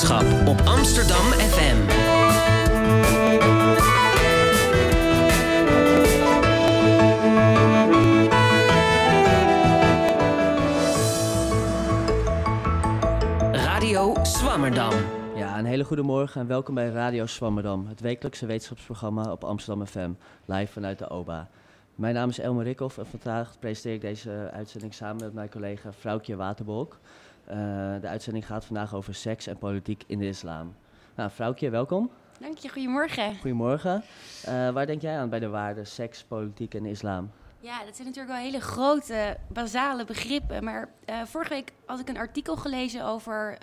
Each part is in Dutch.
op Amsterdam FM. Radio Swammerdam. Ja, een hele goede morgen en welkom bij Radio Swammerdam, het wekelijkse wetenschapsprogramma op Amsterdam FM, live vanuit de OBA. Mijn naam is Elmer Rikhoff en vandaag presenteer ik deze uitzending samen met mijn collega Vrouwtje Waterbolk. Uh, de uitzending gaat vandaag over seks en politiek in de islam. Nou, Vrouwtje, welkom. Dank je, goedemorgen. Goedemorgen. Uh, waar denk jij aan bij de waarden seks, politiek en islam? Ja, dat zijn natuurlijk wel hele grote, basale begrippen. Maar uh, vorige week had ik een artikel gelezen over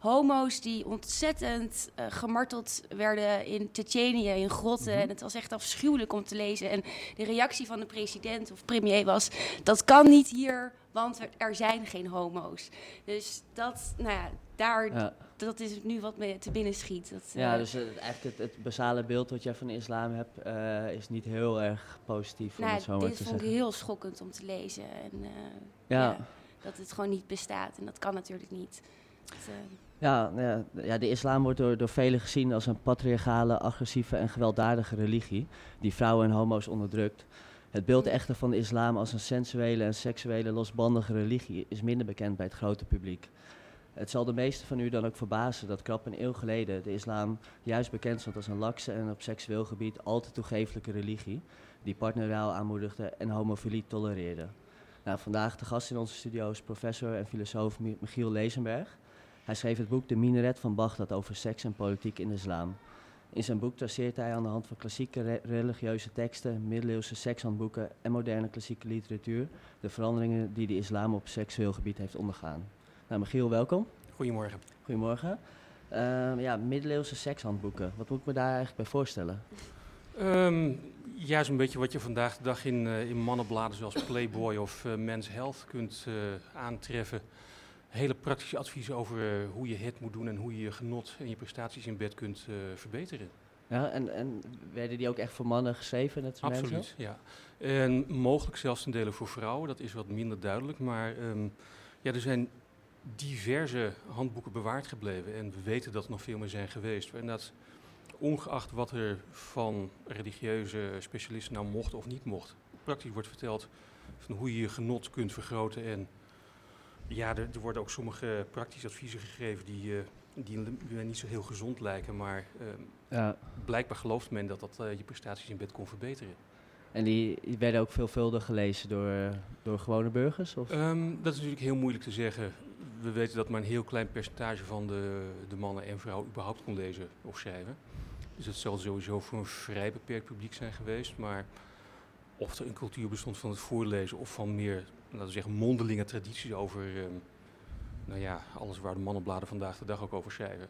homo's die ontzettend uh, gemarteld werden in Tsjetsjenië, in grotten. Mhm. En het was echt afschuwelijk om te lezen. En de reactie van de president of premier was: dat kan niet hier, want er zijn geen homo's. Dus dat, nou ja, daar. Dat is nu wat me te binnen schiet. Dat, ja, uh, dus uh, eigenlijk het, het, basale beeld wat jij van de islam hebt, uh, is niet heel erg positief. Nou, het zo dit te vond zeggen. ik heel schokkend om te lezen. En, ja. ja. dat het gewoon niet bestaat. En dat kan natuurlijk niet. Dat, ja, ja, ja, de islam wordt door, door velen gezien als een patriarchale, agressieve en gewelddadige religie die vrouwen en homo's onderdrukt. Het beeld echter van de islam als een sensuele en seksuele losbandige religie is minder bekend bij het grote publiek. Het zal de meesten van u dan ook verbazen dat krap een eeuw geleden de islam juist bekend stond als een lakse en op seksueel gebied al te toegefelijke religie die partnerruil aanmoedigde en homofilie tolereerde. Nou, vandaag de gast in onze studio is professor en filosoof Michiel Lezenberg. Hij schreef het boek De Minaret van Baghdad over seks en politiek in de islam. In zijn boek traceert hij aan de hand van klassieke re religieuze teksten, middeleeuwse sekshandboeken en moderne klassieke literatuur de veranderingen die de islam op seksueel gebied heeft ondergaan. Nou, Michiel, welkom. Goedemorgen. Goedemorgen. Uh, ja, middeleeuwse sekshandboeken. Wat moet ik me daar eigenlijk bij voorstellen? Um, ja, zo'n beetje wat je vandaag de dag in, uh, in mannenbladen zoals Playboy of uh, Men's Health kunt uh, aantreffen hele praktische adviezen over uh, hoe je het moet doen en hoe je je genot en je prestaties in bed kunt uh, verbeteren. Ja, en, en, werden die ook echt voor mannen geschreven? Net Absoluut, mensen? ja. En mogelijk zelfs ten dele voor vrouwen, dat is wat minder duidelijk. Maar um, ja, er zijn diverse handboeken bewaard gebleven en we weten dat er nog veel meer zijn geweest. En dat ongeacht wat er van religieuze specialisten nou mocht of niet mocht, praktisch wordt verteld van hoe je je genot kunt vergroten en ja, er, er, worden ook sommige praktische adviezen gegeven die, uh, die niet zo heel gezond lijken, maar uh, ja. blijkbaar gelooft men dat dat uh, je prestaties in bed kon verbeteren. En die, die werden ook veelvuldig gelezen door, door gewone burgers? Of? Um, dat is natuurlijk heel moeilijk te zeggen. We weten dat maar een heel klein percentage van de, de mannen en vrouwen überhaupt kon lezen of schrijven. Dus dat zal sowieso voor een vrij beperkt publiek zijn geweest. Maar of er een cultuur bestond van het voorlezen of van meer laten we zeggen, mondelinge tradities over um, nou ja, alles waar de mannenbladen vandaag de dag ook over schrijven.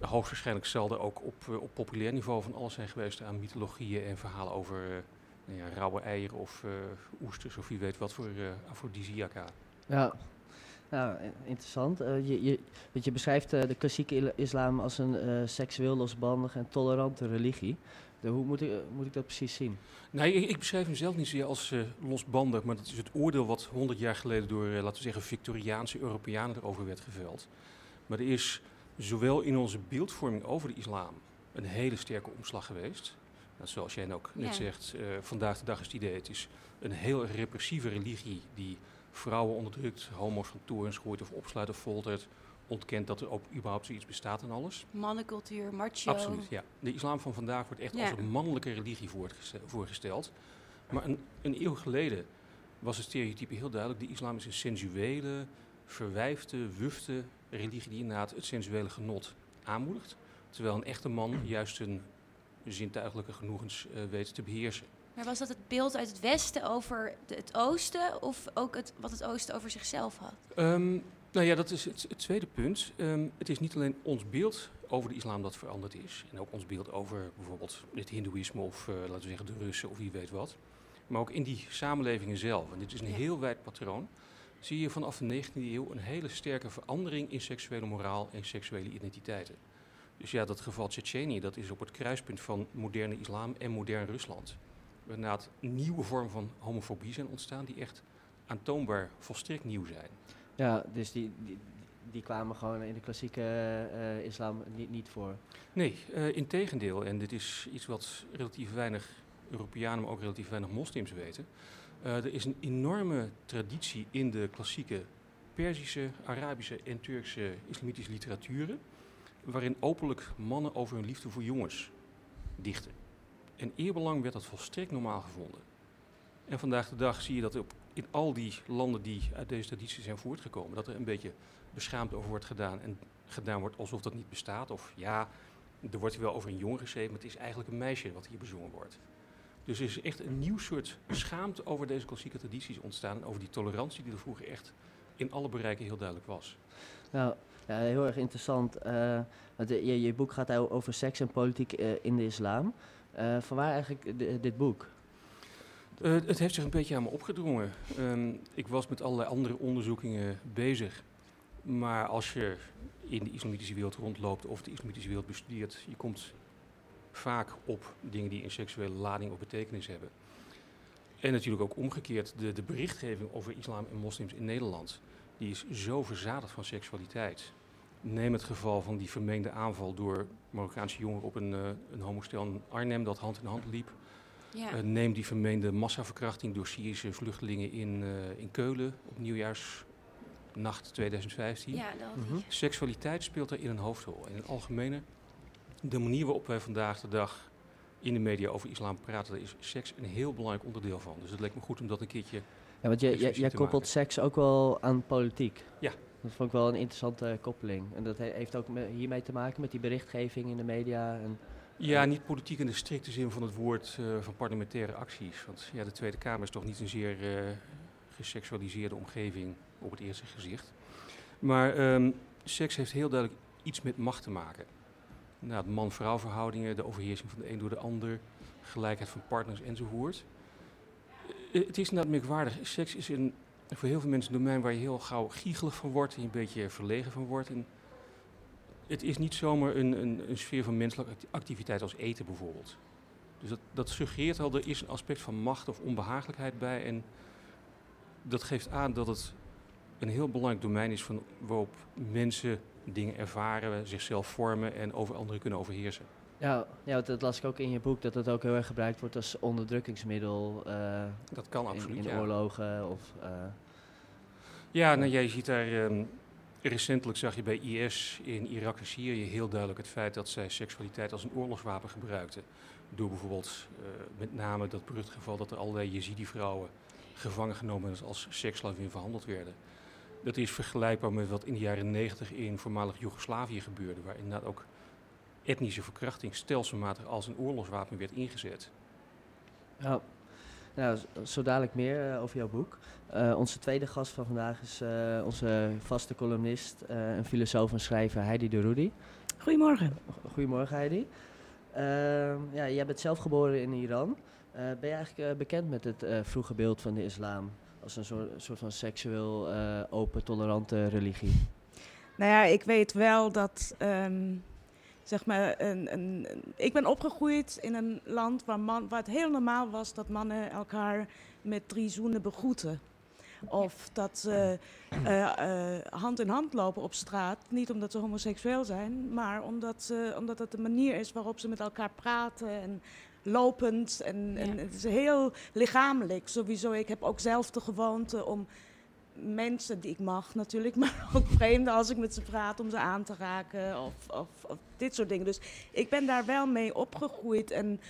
Hoogstwaarschijnlijk zal er ook op, uh, op populair niveau van alles zijn geweest aan mythologieën en verhalen over uh, nou ja, rauwe eieren of uh, oesters of wie weet wat voor afrodisiaca. Ja, nou, interessant. je, je, je beschrijft de klassieke islam als een seksueel losbandige en tolerante religie. De, hoe moet ik, moet ik dat precies zien? Nee, ik, ik beschrijf hem zelf niet zozeer als uh, losbandig, maar dat is het oordeel wat 100 jaar geleden door, uh, laten we zeggen, Victoriaanse Europeanen erover werd geveld. Maar er is zowel in onze beeldvorming over de islam een hele sterke omslag geweest. Nou, zoals jij ook net ja. zegt, uh, vandaag de dag is het idee, het is een heel repressieve religie die vrouwen onderdrukt, homo's van torens gooit of opsluit of foltert ontkent dat er ook überhaupt zoiets bestaat en alles. Mannencultuur, macho. Absoluut, ja. De islam van vandaag wordt echt Ja. als een mannelijke religie voorgesteld. Maar een, een eeuw geleden was het stereotype heel duidelijk. De islam is een sensuele, verwijfde, wufte religie die inderdaad het sensuele genot aanmoedigt. Terwijl een echte man juist zijn zintuigelijke genoegens uh, weet te beheersen. Maar was dat het beeld uit het Westen over de, het Oosten of ook het, wat het Oosten over zichzelf had? Um, nou ja, dat is het, het tweede punt. Um, het is niet alleen ons beeld over de islam dat veranderd is. En ook ons beeld over bijvoorbeeld het hindoeïsme of uh, laten we zeggen de Russen of wie weet wat. Maar ook in die samenlevingen zelf. En dit is een Ja. heel wijd patroon. Zie je vanaf de 19e eeuw een hele sterke verandering in seksuele moraal en seksuele identiteiten. Dus ja, dat geval Tsjetsjenië, dat is op het kruispunt van moderne islam en modern Rusland. Waar inderdaad nieuwe vormen van homofobie zijn ontstaan die echt aantoonbaar volstrekt nieuw zijn. Ja, dus die, die, die kwamen gewoon in de klassieke eh, islam niet, niet voor. Nee, uh, in tegendeel. En dit is iets wat relatief weinig Europeanen, maar ook relatief weinig moslims weten. Uh, er is een enorme traditie in de klassieke Perzische, Arabische en Turkse islamitische literaturen, waarin openlijk mannen over hun liefde voor jongens dichten. En eerbelang werd dat volstrekt normaal gevonden. En vandaag de dag zie je dat op, in al die landen die uit deze traditie zijn voortgekomen, dat er een beetje beschaamd over wordt gedaan en gedaan wordt alsof dat niet bestaat. Of ja, er wordt wel over een jongen geschreven, maar het is eigenlijk een meisje wat hier bezongen wordt. Dus er is echt een nieuw soort schaamte over deze klassieke tradities ontstaan. Over die tolerantie die er vroeger echt in alle bereiken heel duidelijk was. Nou, ja, heel erg interessant. Uh, je, je, boek gaat over seks en politiek uh, in de islam. Uh, van waar eigenlijk dit boek? Het heeft zich een beetje aan me opgedrongen. Um, ik was met allerlei andere onderzoekingen bezig. Maar als je in de islamitische wereld rondloopt of de islamitische wereld bestudeert, je komt vaak op dingen die een seksuele lading of betekenis hebben. En natuurlijk ook omgekeerd, de, de berichtgeving over islam en moslims in Nederland, die is zo verzadigd van seksualiteit. Neem het geval van die vermeende aanval door Marokkaanse jongeren op een, uh, een homostel in Arnhem dat hand in hand liep. Ja. Uh, neem die vermeende massaverkrachting door Syrische vluchtelingen in, uh, in Keulen op nieuwjaarsnacht 2015. Ja, dat mm Seksualiteit speelt er in een hoofdrol. In het algemene, de manier waarop wij vandaag de dag in de media over islam praten, daar is seks een heel belangrijk onderdeel van. Dus het leek me goed om dat een keertje. Ja, want jij, jij koppelt seks ook wel aan politiek. Ja. Dat vond ik wel een interessante koppeling. En dat heeft ook hiermee te maken met die berichtgeving in de media. En, ja, niet politiek in de strikte zin van het woord uh, van parlementaire acties. Want ja, de Tweede Kamer is toch niet een zeer uh, geseksualiseerde omgeving op het eerste gezicht. Maar um, seks heeft heel duidelijk iets met macht te maken nou, man-vrouw verhoudingen, de overheersing van de een door de ander, gelijkheid van partners enzovoort. Uh, het is inderdaad merkwaardig. Seks is een, voor heel veel mensen een domein waar je heel gauw giegelig van wordt en een beetje verlegen van wordt. En het is niet zomaar een, een, een, sfeer van menselijke activiteit als eten bijvoorbeeld. Dus dat, dat suggereert al, er is een aspect van macht of onbehagelijkheid bij. En dat geeft aan dat het een heel belangrijk domein is van waarop mensen dingen ervaren, zichzelf vormen en over anderen kunnen overheersen. Ja, ja, dat las ik ook in je boek, dat het ook heel erg gebruikt wordt als onderdrukkingsmiddel. Uh, dat kan absoluut, In, in oorlogen of... Uh, ja, nou, jij ziet daar... Um, recentelijk zag je bij IS in Irak en Syrië heel duidelijk het feit dat zij seksualiteit als een oorlogswapen gebruikten. Door bijvoorbeeld uh, met name dat berucht dat er allerlei Jezidi-vrouwen gevangen genomen en als seksslavin verhandeld werden. Dat is vergelijkbaar met wat in de jaren 90 in voormalig Joegoslavië gebeurde, waar inderdaad ook etnische verkrachting stelselmatig als een oorlogswapen werd ingezet. Ja, nou, zo dadelijk meer uh, over jouw boek. Uh, onze tweede gast van vandaag is uh, onze vaste columnist en filosoof en schrijver Heidi de Rudy. Goedemorgen. Goedemorgen Heidi. Ehm, ja, jij bent zelf geboren in Iran. ben je eigenlijk bekend met het vroege beeld van de islam? als een soort, soort van seksueel uh, open, tolerante religie? Nou ja, ik weet wel dat, um, zeg maar, een, een, ik ben opgegroeid in een land waar, man, waar het heel normaal was dat mannen elkaar met drie zoenen begroeten. Of dat ze uh, uh, hand in hand lopen op straat. Niet omdat ze homoseksueel zijn, maar omdat, ze, omdat het de manier is waarop ze met elkaar praten. En lopend. En, en het is heel lichamelijk sowieso. Ik heb ook zelf de gewoonte om mensen die ik mag natuurlijk, maar ook vreemden als ik met ze praat om ze aan te raken of, of, dit soort dingen. Dus ik ben daar wel mee opgegroeid. En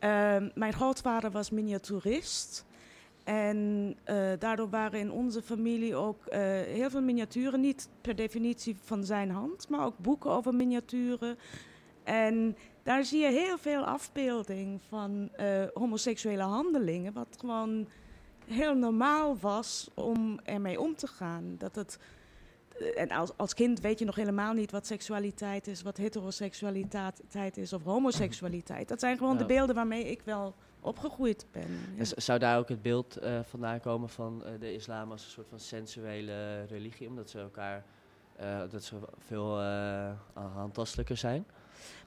uh, mijn grootvader was miniaturist. En uh, daardoor waren in onze familie ook uh, heel veel miniaturen, niet per definitie van zijn hand, maar ook boeken over miniaturen. En daar zie je heel veel afbeelding van uh, homoseksuele handelingen, wat gewoon heel normaal was om ermee om te gaan. Dat het, en als, als kind weet je nog helemaal niet wat seksualiteit is, wat heteroseksualiteit is of homoseksualiteit. Dat zijn gewoon ja. de beelden waarmee ik wel opgegroeid ben. Ja. Zou daar ook het beeld uh, vandaan komen van de islam als een soort van sensuele religie, omdat ze elkaar, dat ze veel handtastelijker zijn?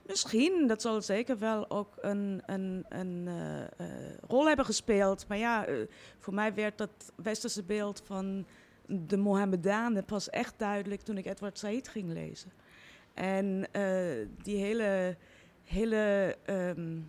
Misschien, dat zal zeker wel ook een, een, een uh, uh, rol hebben gespeeld. Maar ja, uh, voor mij werd dat westerse beeld van de Mohammedanen pas echt duidelijk toen ik Edward Said ging lezen. En die hele, hele ehm,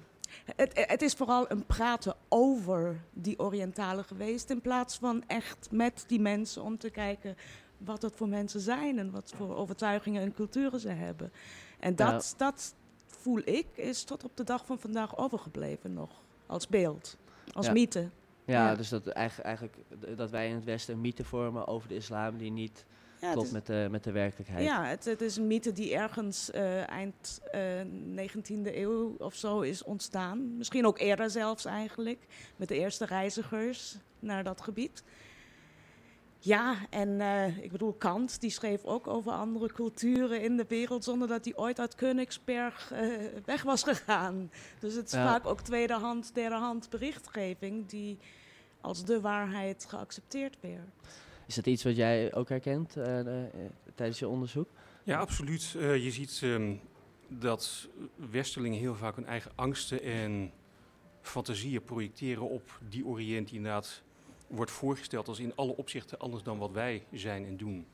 het, het, is vooral een praten over die Orientalen geweest, in plaats van echt met die mensen om te kijken wat het voor mensen zijn en wat voor overtuigingen en culturen ze hebben. En dat, dat voel ik, is tot op de dag van vandaag overgebleven nog, als beeld, als mythe. Ja, dus dat eigenlijk, eigenlijk dat wij in het Westen een mythe vormen over de islam die niet ja, klopt met, de, met de werkelijkheid. Ja, het, het is een mythe die ergens uh, eind uh, eh, 19e eeuw of zo is ontstaan. Misschien ook eerder zelfs eigenlijk, met de eerste reizigers naar dat gebied. Ja, en uh, ik bedoel, Kant die schreef ook over andere culturen in de wereld zonder dat hij ooit uit Königsberg uh, weg was gegaan. Dus het is ja. vaak ook tweedehand, derdehand berichtgeving die als de waarheid geaccepteerd werd. Is dat iets wat jij ook herkent uh, tijdens je onderzoek? Ja, absoluut. je ziet um, dat Westerlingen heel vaak hun eigen angsten en fantasieën projecteren op die Oriënt die inderdaad wordt voorgesteld als in alle opzichten anders dan wat wij zijn en doen.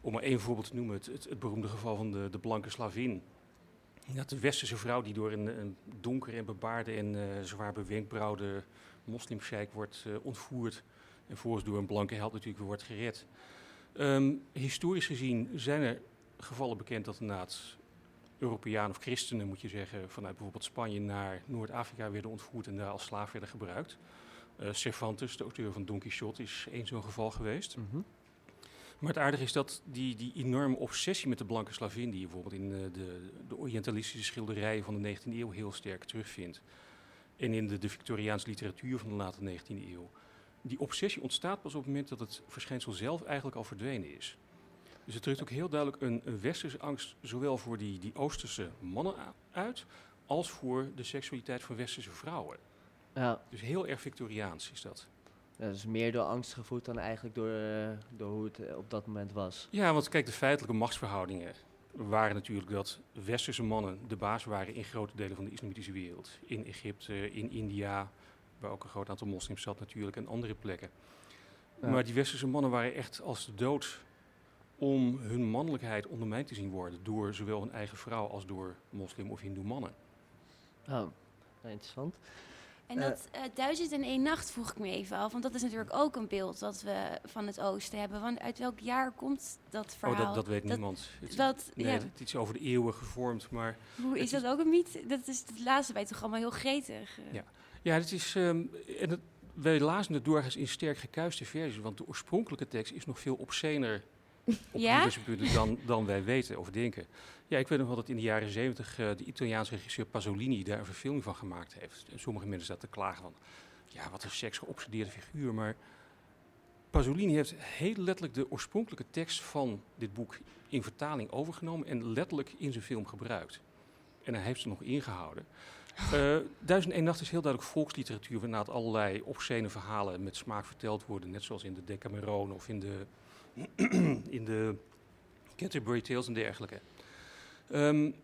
Om maar één voorbeeld te noemen, het, het, het beroemde geval van de, de blanke slavin. Dat de westerse vrouw die door een, een donkere en bebaarde en uh, zwaar bewenkbrauwde moslimsheik wordt uh, ontvoerd. En volgens door een blanke held natuurlijk weer wordt gered. Um, historisch gezien zijn er gevallen bekend dat inderdaad Europeanen of christenen, moet je zeggen, vanuit bijvoorbeeld Spanje naar Noord-Afrika werden ontvoerd en daar als slaaf werden gebruikt. Uh, Cervantes, de auteur van Don Quixote, is één zo'n geval geweest. Mm -hmm. Maar het aardige is dat die, die enorme obsessie met de blanke slavin, die je bijvoorbeeld in uh, de, de Orientalistische schilderijen van de 19e eeuw heel sterk terugvindt, en in de, de Victoriaanse literatuur van de late 19e eeuw, die obsessie ontstaat pas op het moment dat het verschijnsel zelf eigenlijk al verdwenen is. Dus het drukt ook heel duidelijk een, een westerse angst, zowel voor die, die Oosterse mannen uit, als voor de seksualiteit van westerse vrouwen. Ja. Dus heel erg Victoriaans is dat. Ja, dus meer door angst gevoed dan eigenlijk door, uh, door hoe het uh, op dat moment was. Ja, want kijk, de feitelijke machtsverhoudingen waren natuurlijk dat westerse mannen de baas waren in grote delen van de islamitische wereld. In Egypte, in India, waar ook een groot aantal moslims zat natuurlijk, en andere plekken. Ja. Maar die westerse mannen waren echt als de dood om hun mannelijkheid ondermijnd te zien worden door zowel hun eigen vrouw als door moslim of hindoe mannen. Oh, interessant. En dat uh, Duizend en één nacht vroeg ik me even af, want dat is natuurlijk ook een beeld dat we van het oosten hebben. Want uit welk jaar komt dat verhaal? Oh, dat, dat weet dat, niemand. Het, dat, nee, ja. het is over de eeuwen gevormd, maar... Hoe is dat is, ook een mythe? Dat is het laatste bij toch allemaal heel gretig. Ja, ja het is... Um, en het, wij lazen het doorgaans in sterk gekuiste versies, want de oorspronkelijke tekst is nog veel obscener op ja? punten dan, dan wij weten of denken. Ja, ik weet nog wel dat in de jaren zeventig uh, de Italiaanse regisseur Pasolini daar een verfilming van gemaakt heeft. En sommige mensen zaten te klagen van, ja, wat een seksgeobsedeerde figuur. Maar Pasolini heeft heel letterlijk de oorspronkelijke tekst van dit boek in vertaling overgenomen en letterlijk in zijn film gebruikt. En hij heeft ze nog ingehouden. Uh, Duizend één Nacht is heel duidelijk volksliteratuur, waarna het allerlei obscene verhalen met smaak verteld worden. Net zoals in de Decameron of in de, in de Canterbury Tales en dergelijke. Um,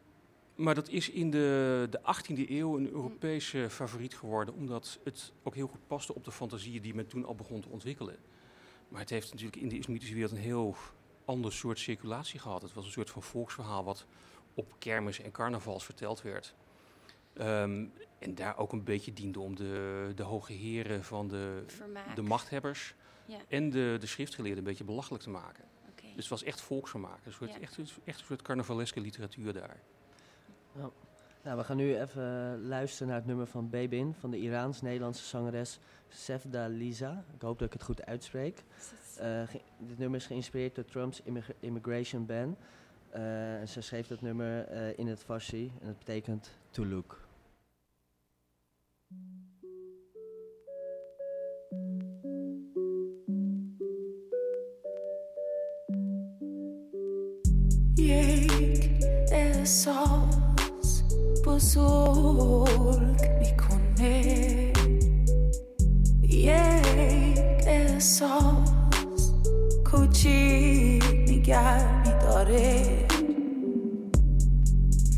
maar dat is in de, de 18e eeuw een Europese favoriet geworden, omdat het ook heel goed paste op de fantasieën die men toen al begon te ontwikkelen. Maar het heeft natuurlijk in de islamitische wereld een heel ander soort circulatie gehad. Het was een soort van volksverhaal wat op kermis en carnavals verteld werd. Um, en daar ook een beetje diende om de, de hoge heren van de, de machthebbers ja. en de, de schriftgeleerden een beetje belachelijk te maken. Dus het was echt volksvermaak. Een soort, ja. echt, echt een soort carnavaleske literatuur daar. Ja. Nou, we gaan nu even luisteren naar het nummer van Bebin van de Iraans-Nederlandse zangeres Sefda Liza. Ik hoop dat ik het goed uitspreek. Uh, dit nummer is geïnspireerd door Trumps immigration ban. Uh, en ze schreef dat nummer uh, in het Farsi en het betekent to look. احساس بزرگ می‌کنه. یک احساس کوچیک نگر میداره.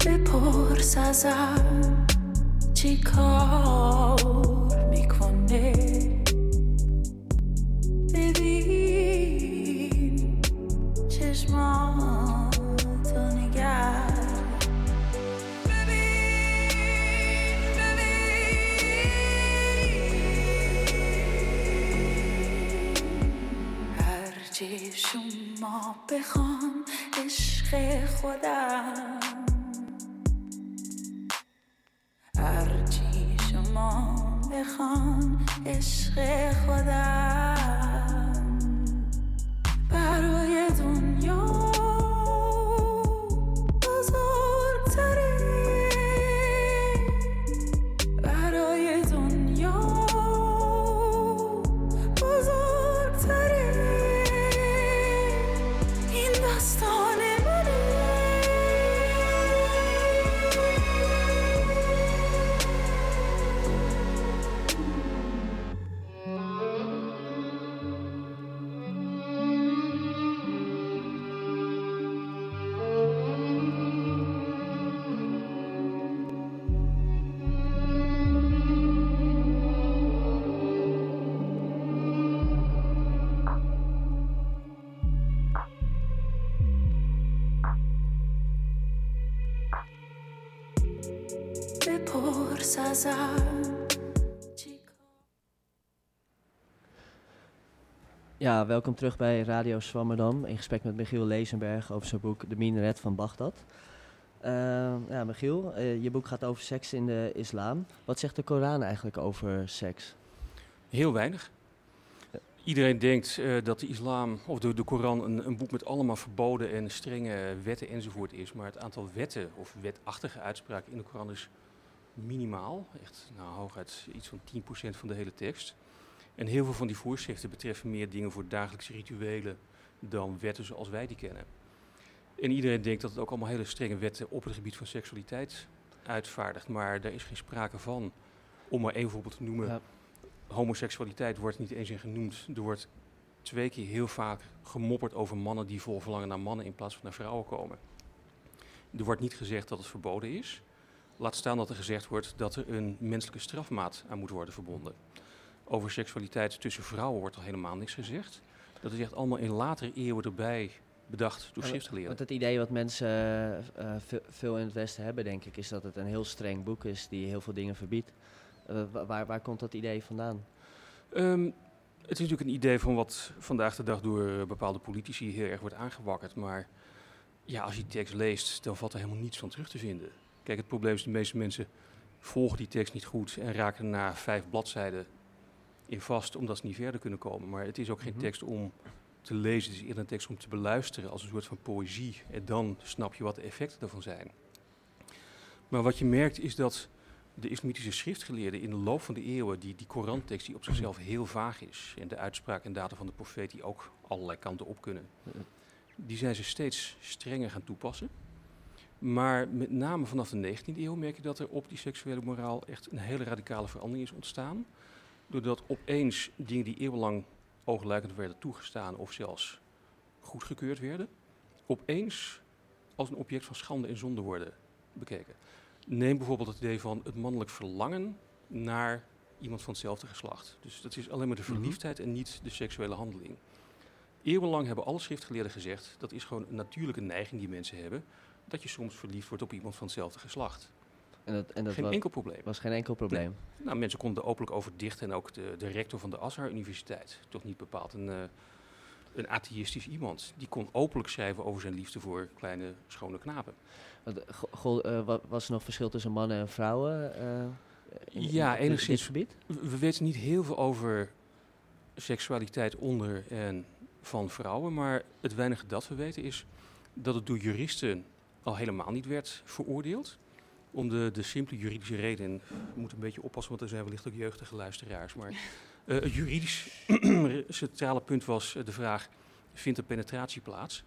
بپرس ازم چی کار شما بخوان عشق خودم. هرچی شما بخوان عشق خودم. Ja, welkom terug bij Radio Swammerdam. In gesprek met Michiel Lezenberg over zijn boek De Minaret van Bagdad. Eh, ja, Michiel, eh, je boek gaat over seks in de islam. Wat zegt de Koran eigenlijk over seks? Heel weinig. Iedereen denkt eh, dat de islam of de, de Koran een, een boek met allemaal verboden en strenge wetten enzovoort is. Maar het aantal wetten of wetachtige uitspraken in de Koran is minimaal. Echt nou, hooguit iets van 10% van de hele tekst. En heel veel van die voorschriften betreffen meer dingen voor dagelijkse rituelen dan wetten zoals wij die kennen. En iedereen denkt dat het ook allemaal hele strenge wetten op het gebied van seksualiteit uitvaardigt. Maar daar is geen sprake van. Om maar één voorbeeld te noemen Ja. homoseksualiteit wordt niet eens in genoemd. Er wordt twee keer heel vaak gemopperd over mannen die vol verlangen naar mannen in plaats van naar vrouwen komen. Er wordt niet gezegd dat het verboden is. Laat staan dat er gezegd wordt dat er een menselijke strafmaat aan moet worden verbonden. Over seksualiteit tussen vrouwen wordt al helemaal niks gezegd. Dat is echt allemaal in latere eeuwen erbij bedacht door schriftgeleerden. Want het idee wat mensen eh, eh, ve- veel in het Westen hebben, denk ik, is dat het een heel streng boek is die heel veel dingen verbiedt. Eh, wa- waar, waar komt dat idee vandaan? Ehm, het is natuurlijk een idee van wat vandaag de dag door bepaalde politici heel erg wordt aangewakkerd. Maar ja, als je die tekst leest, dan valt er helemaal niets van terug te vinden. Kijk, het probleem is de meeste mensen volgen die tekst niet goed en raken na vijf bladzijden in vast omdat ze niet verder kunnen komen. Maar het is ook geen Mhm. tekst om te lezen, het is eerder een tekst om te beluisteren als een soort van poëzie. En dan snap je wat de effecten daarvan zijn. Maar wat je merkt is dat de islamitische schriftgeleerden in de loop van de eeuwen, die, die Korantekst die op zichzelf heel vaag is, en de uitspraak en data van de profeet die ook allerlei kanten op kunnen, die zijn ze steeds strenger gaan toepassen. Maar met name vanaf de 19e eeuw merk je dat er op die seksuele moraal echt een hele radicale verandering is ontstaan. Doordat opeens dingen die eeuwenlang oogluikend werden toegestaan of zelfs goedgekeurd werden, opeens als een object van schande en zonde worden bekeken. Neem bijvoorbeeld het idee van het mannelijk verlangen naar iemand van hetzelfde geslacht. Dus dat is alleen maar de Mhm. verliefdheid en niet de seksuele handeling. Eeuwenlang hebben alle schriftgeleerden gezegd, dat is gewoon een natuurlijke neiging die mensen hebben, dat je soms verliefd wordt op iemand van hetzelfde geslacht. En dat, en dat Geen wa- enkel probleem. was geen enkel probleem. Nou, mensen konden er openlijk over dichten en ook de, de rector van de Azhar Universiteit, toch niet bepaald een, eh, een atheïstisch iemand, die kon openlijk schrijven over zijn liefde voor kleine schone knapen. Want, eh, go- eh, wa- was er nog verschil tussen mannen en vrouwen? eh, in- in Ja, dit- enigszins. dit gebied? We weten niet heel veel over seksualiteit onder en van vrouwen, maar het weinige dat we weten is dat het door juristen al helemaal niet werd veroordeeld. Om de, de simpele juridische reden, en we moeten een beetje oppassen, want er zijn wellicht ook jeugdige luisteraars, maar eh, het juridisch centrale punt was eh, de vraag, vindt er penetratie plaats?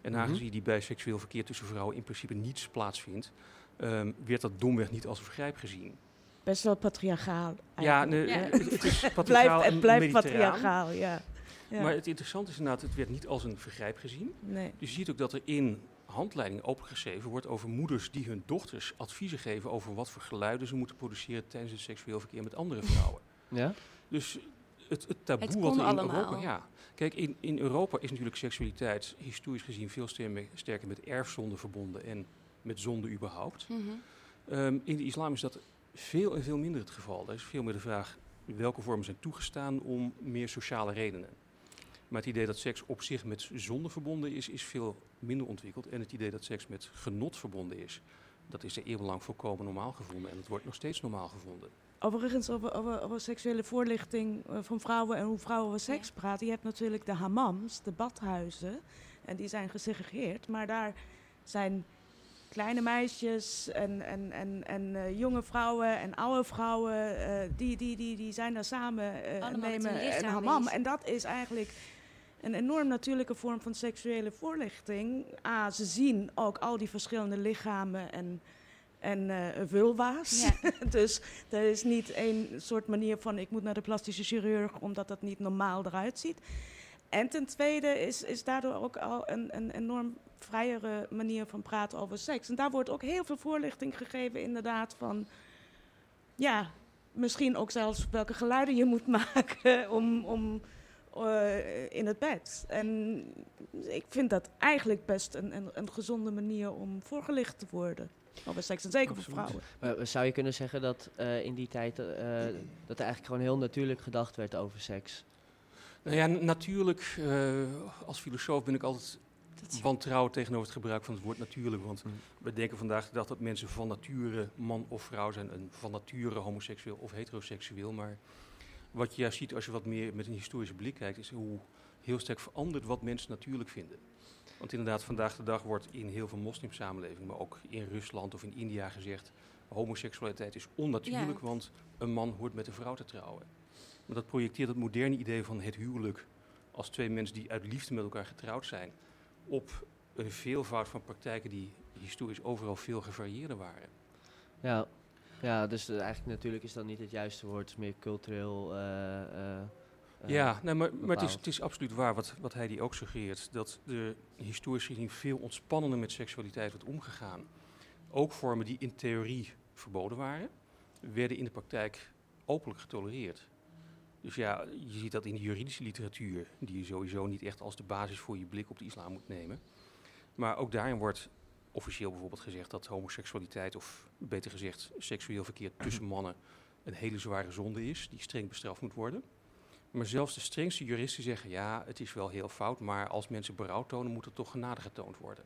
En Mhm. aangezien die bij seksueel verkeer tussen vrouwen in principe niets plaatsvindt, ehm, werd dat domweg niet als een vergrijp gezien. Best wel patriarchaal. Ja, het, is patriarchaal blijft, het blijft patriarchaal, ja. ja. Maar het interessante is inderdaad, het werd niet als een vergrijp gezien. nee. Dus je ziet ook dat er in handleidingen opengeschreven wordt over moeders die hun dochters adviezen geven over wat voor geluiden ze moeten produceren tijdens het seksueel verkeer met andere vrouwen. Ja? Dus het, het taboe Het wat er in allemaal. Europa... Ja, kijk, in, in Europa is natuurlijk seksualiteit historisch gezien veel sterker, sterker met erfzonde verbonden en met zonde überhaupt. Mhm. Ehm, in de islam is dat veel en veel minder het geval. Er is veel meer de vraag welke vormen zijn toegestaan om meer sociale redenen. Maar het idee dat seks op zich met zonde verbonden is, is veel minder ontwikkeld. En het idee dat seks met genot verbonden is, dat is er eeuwenlang volkomen normaal gevonden. En het wordt nog steeds normaal gevonden. Overigens, over, over, over seksuele voorlichting eh, van vrouwen en hoe vrouwen over seks praten. Je hebt natuurlijk de hammams, de badhuizen. En die zijn gesegregeerd. Maar daar zijn kleine meisjes en, en, en, en eh, jonge vrouwen en oude vrouwen. eh, die, die, die, die zijn daar samen eh, met nemen een bezig. En dat is eigenlijk een enorm natuurlijke vorm van seksuele voorlichting. A, ze zien ook al die verschillende lichamen en, en eh, vulva's. Ja. dus er is niet één soort manier van ik moet naar de plastische chirurg omdat dat niet normaal eruit ziet. En ten tweede is, is daardoor ook al een, een enorm vrijere manier van praten over seks. En daar wordt ook heel veel voorlichting gegeven, inderdaad, van ja, misschien ook zelfs welke geluiden je moet maken om, om eh, in het bed. En ik vind dat eigenlijk best een, een, een gezonde manier om voorgelicht te worden over seks. En zeker voor vrouwen. Maar zou je kunnen zeggen dat eh, in die tijd eh, dat er eigenlijk gewoon heel natuurlijk gedacht werd over seks? Nou ja, natuurlijk, eh, als filosoof ben ik altijd wantrouwen tegenover het gebruik van het woord natuurlijk. Want Mm. we denken vandaag de dag dat mensen van nature man of vrouw zijn. En van nature homoseksueel of heteroseksueel. Maar wat je juist ziet als je wat meer met een historische blik kijkt, is hoe heel sterk verandert wat mensen natuurlijk vinden. Want inderdaad, vandaag de dag wordt in heel veel moslimsamenlevingen, maar ook in Rusland of in India gezegd, homoseksualiteit is onnatuurlijk, Ja. want een man hoort met een vrouw te trouwen. Maar dat projecteert het moderne idee van het huwelijk als twee mensen die uit liefde met elkaar getrouwd zijn, op een veelvoud van praktijken die historisch overal veel gevarieerder waren. Ja, ja dus eh, eigenlijk natuurlijk is dat niet het juiste woord, het is meer cultureel. eh, eh, ja, nee, maar, maar het, is, het is absoluut waar wat, wat hij die ook suggereert. Dat er historisch gezien veel ontspannender met seksualiteit wordt omgegaan. Ook vormen die in theorie verboden waren, werden in de praktijk openlijk getolereerd. Dus ja, je ziet dat in de juridische literatuur, die je sowieso niet echt als de basis voor je blik op de islam moet nemen. Maar ook daarin wordt officieel bijvoorbeeld gezegd dat homoseksualiteit, of beter gezegd seksueel verkeer tussen mannen, een hele zware zonde is, die streng bestraft moet worden. Maar zelfs de strengste juristen zeggen, ja, het is wel heel fout, maar als mensen berouw tonen, moet er toch genade getoond worden.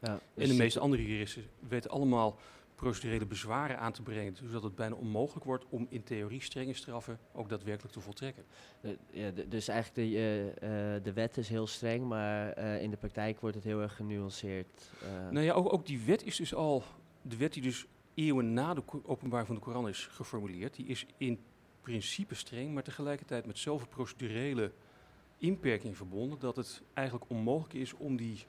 ja, En dus de meeste andere juristen weten allemaal procedurele bezwaren aan te brengen, zodat het bijna onmogelijk wordt om in theorie strenge straffen ook daadwerkelijk te voltrekken. Eh, ja, dus eigenlijk de, eh, de wet is heel streng, maar in de praktijk wordt het heel erg genuanceerd. Nou ja, ook, ook die wet is dus al, de wet die dus eeuwen na de openbaar van de Koran is geformuleerd, die is in principe streng, maar tegelijkertijd met zoveel procedurele inperkingen verbonden dat het eigenlijk onmogelijk is om die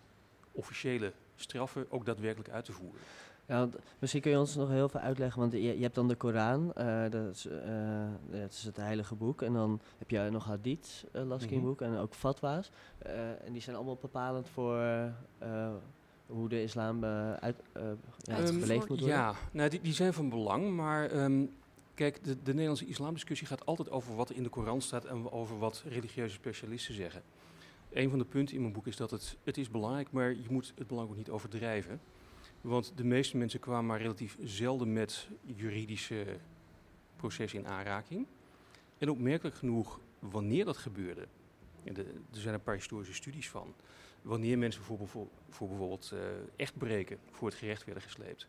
officiële straffen ook daadwerkelijk uit te voeren. Ja, want misschien kun je ons nog heel veel uitleggen, want je, je hebt dan de Koran, eh, dat, is, eh, dat is het heilige boek. En dan heb je nog hadith, eh, las ik in Mhm. boek, en ook fatwa's. Eh, en die zijn allemaal bepalend voor eh, hoe de islam eh, uit, eh, ja, Uitgevoerd. beleefd moet worden. Ja, nou, die, die zijn van belang, maar ehm, kijk, de, de Nederlandse islamdiscussie gaat altijd over wat er in de Koran staat en over wat religieuze specialisten zeggen. Een van de punten in mijn boek is dat het, het is belangrijk, maar je moet het belang ook niet overdrijven. Want de meeste mensen kwamen maar relatief zelden met juridische processen in aanraking. En opmerkelijk genoeg, wanneer dat gebeurde, en er zijn een paar historische studies van, wanneer mensen voor, voor bijvoorbeeld eh, echtbreken voor het gerecht werden gesleept,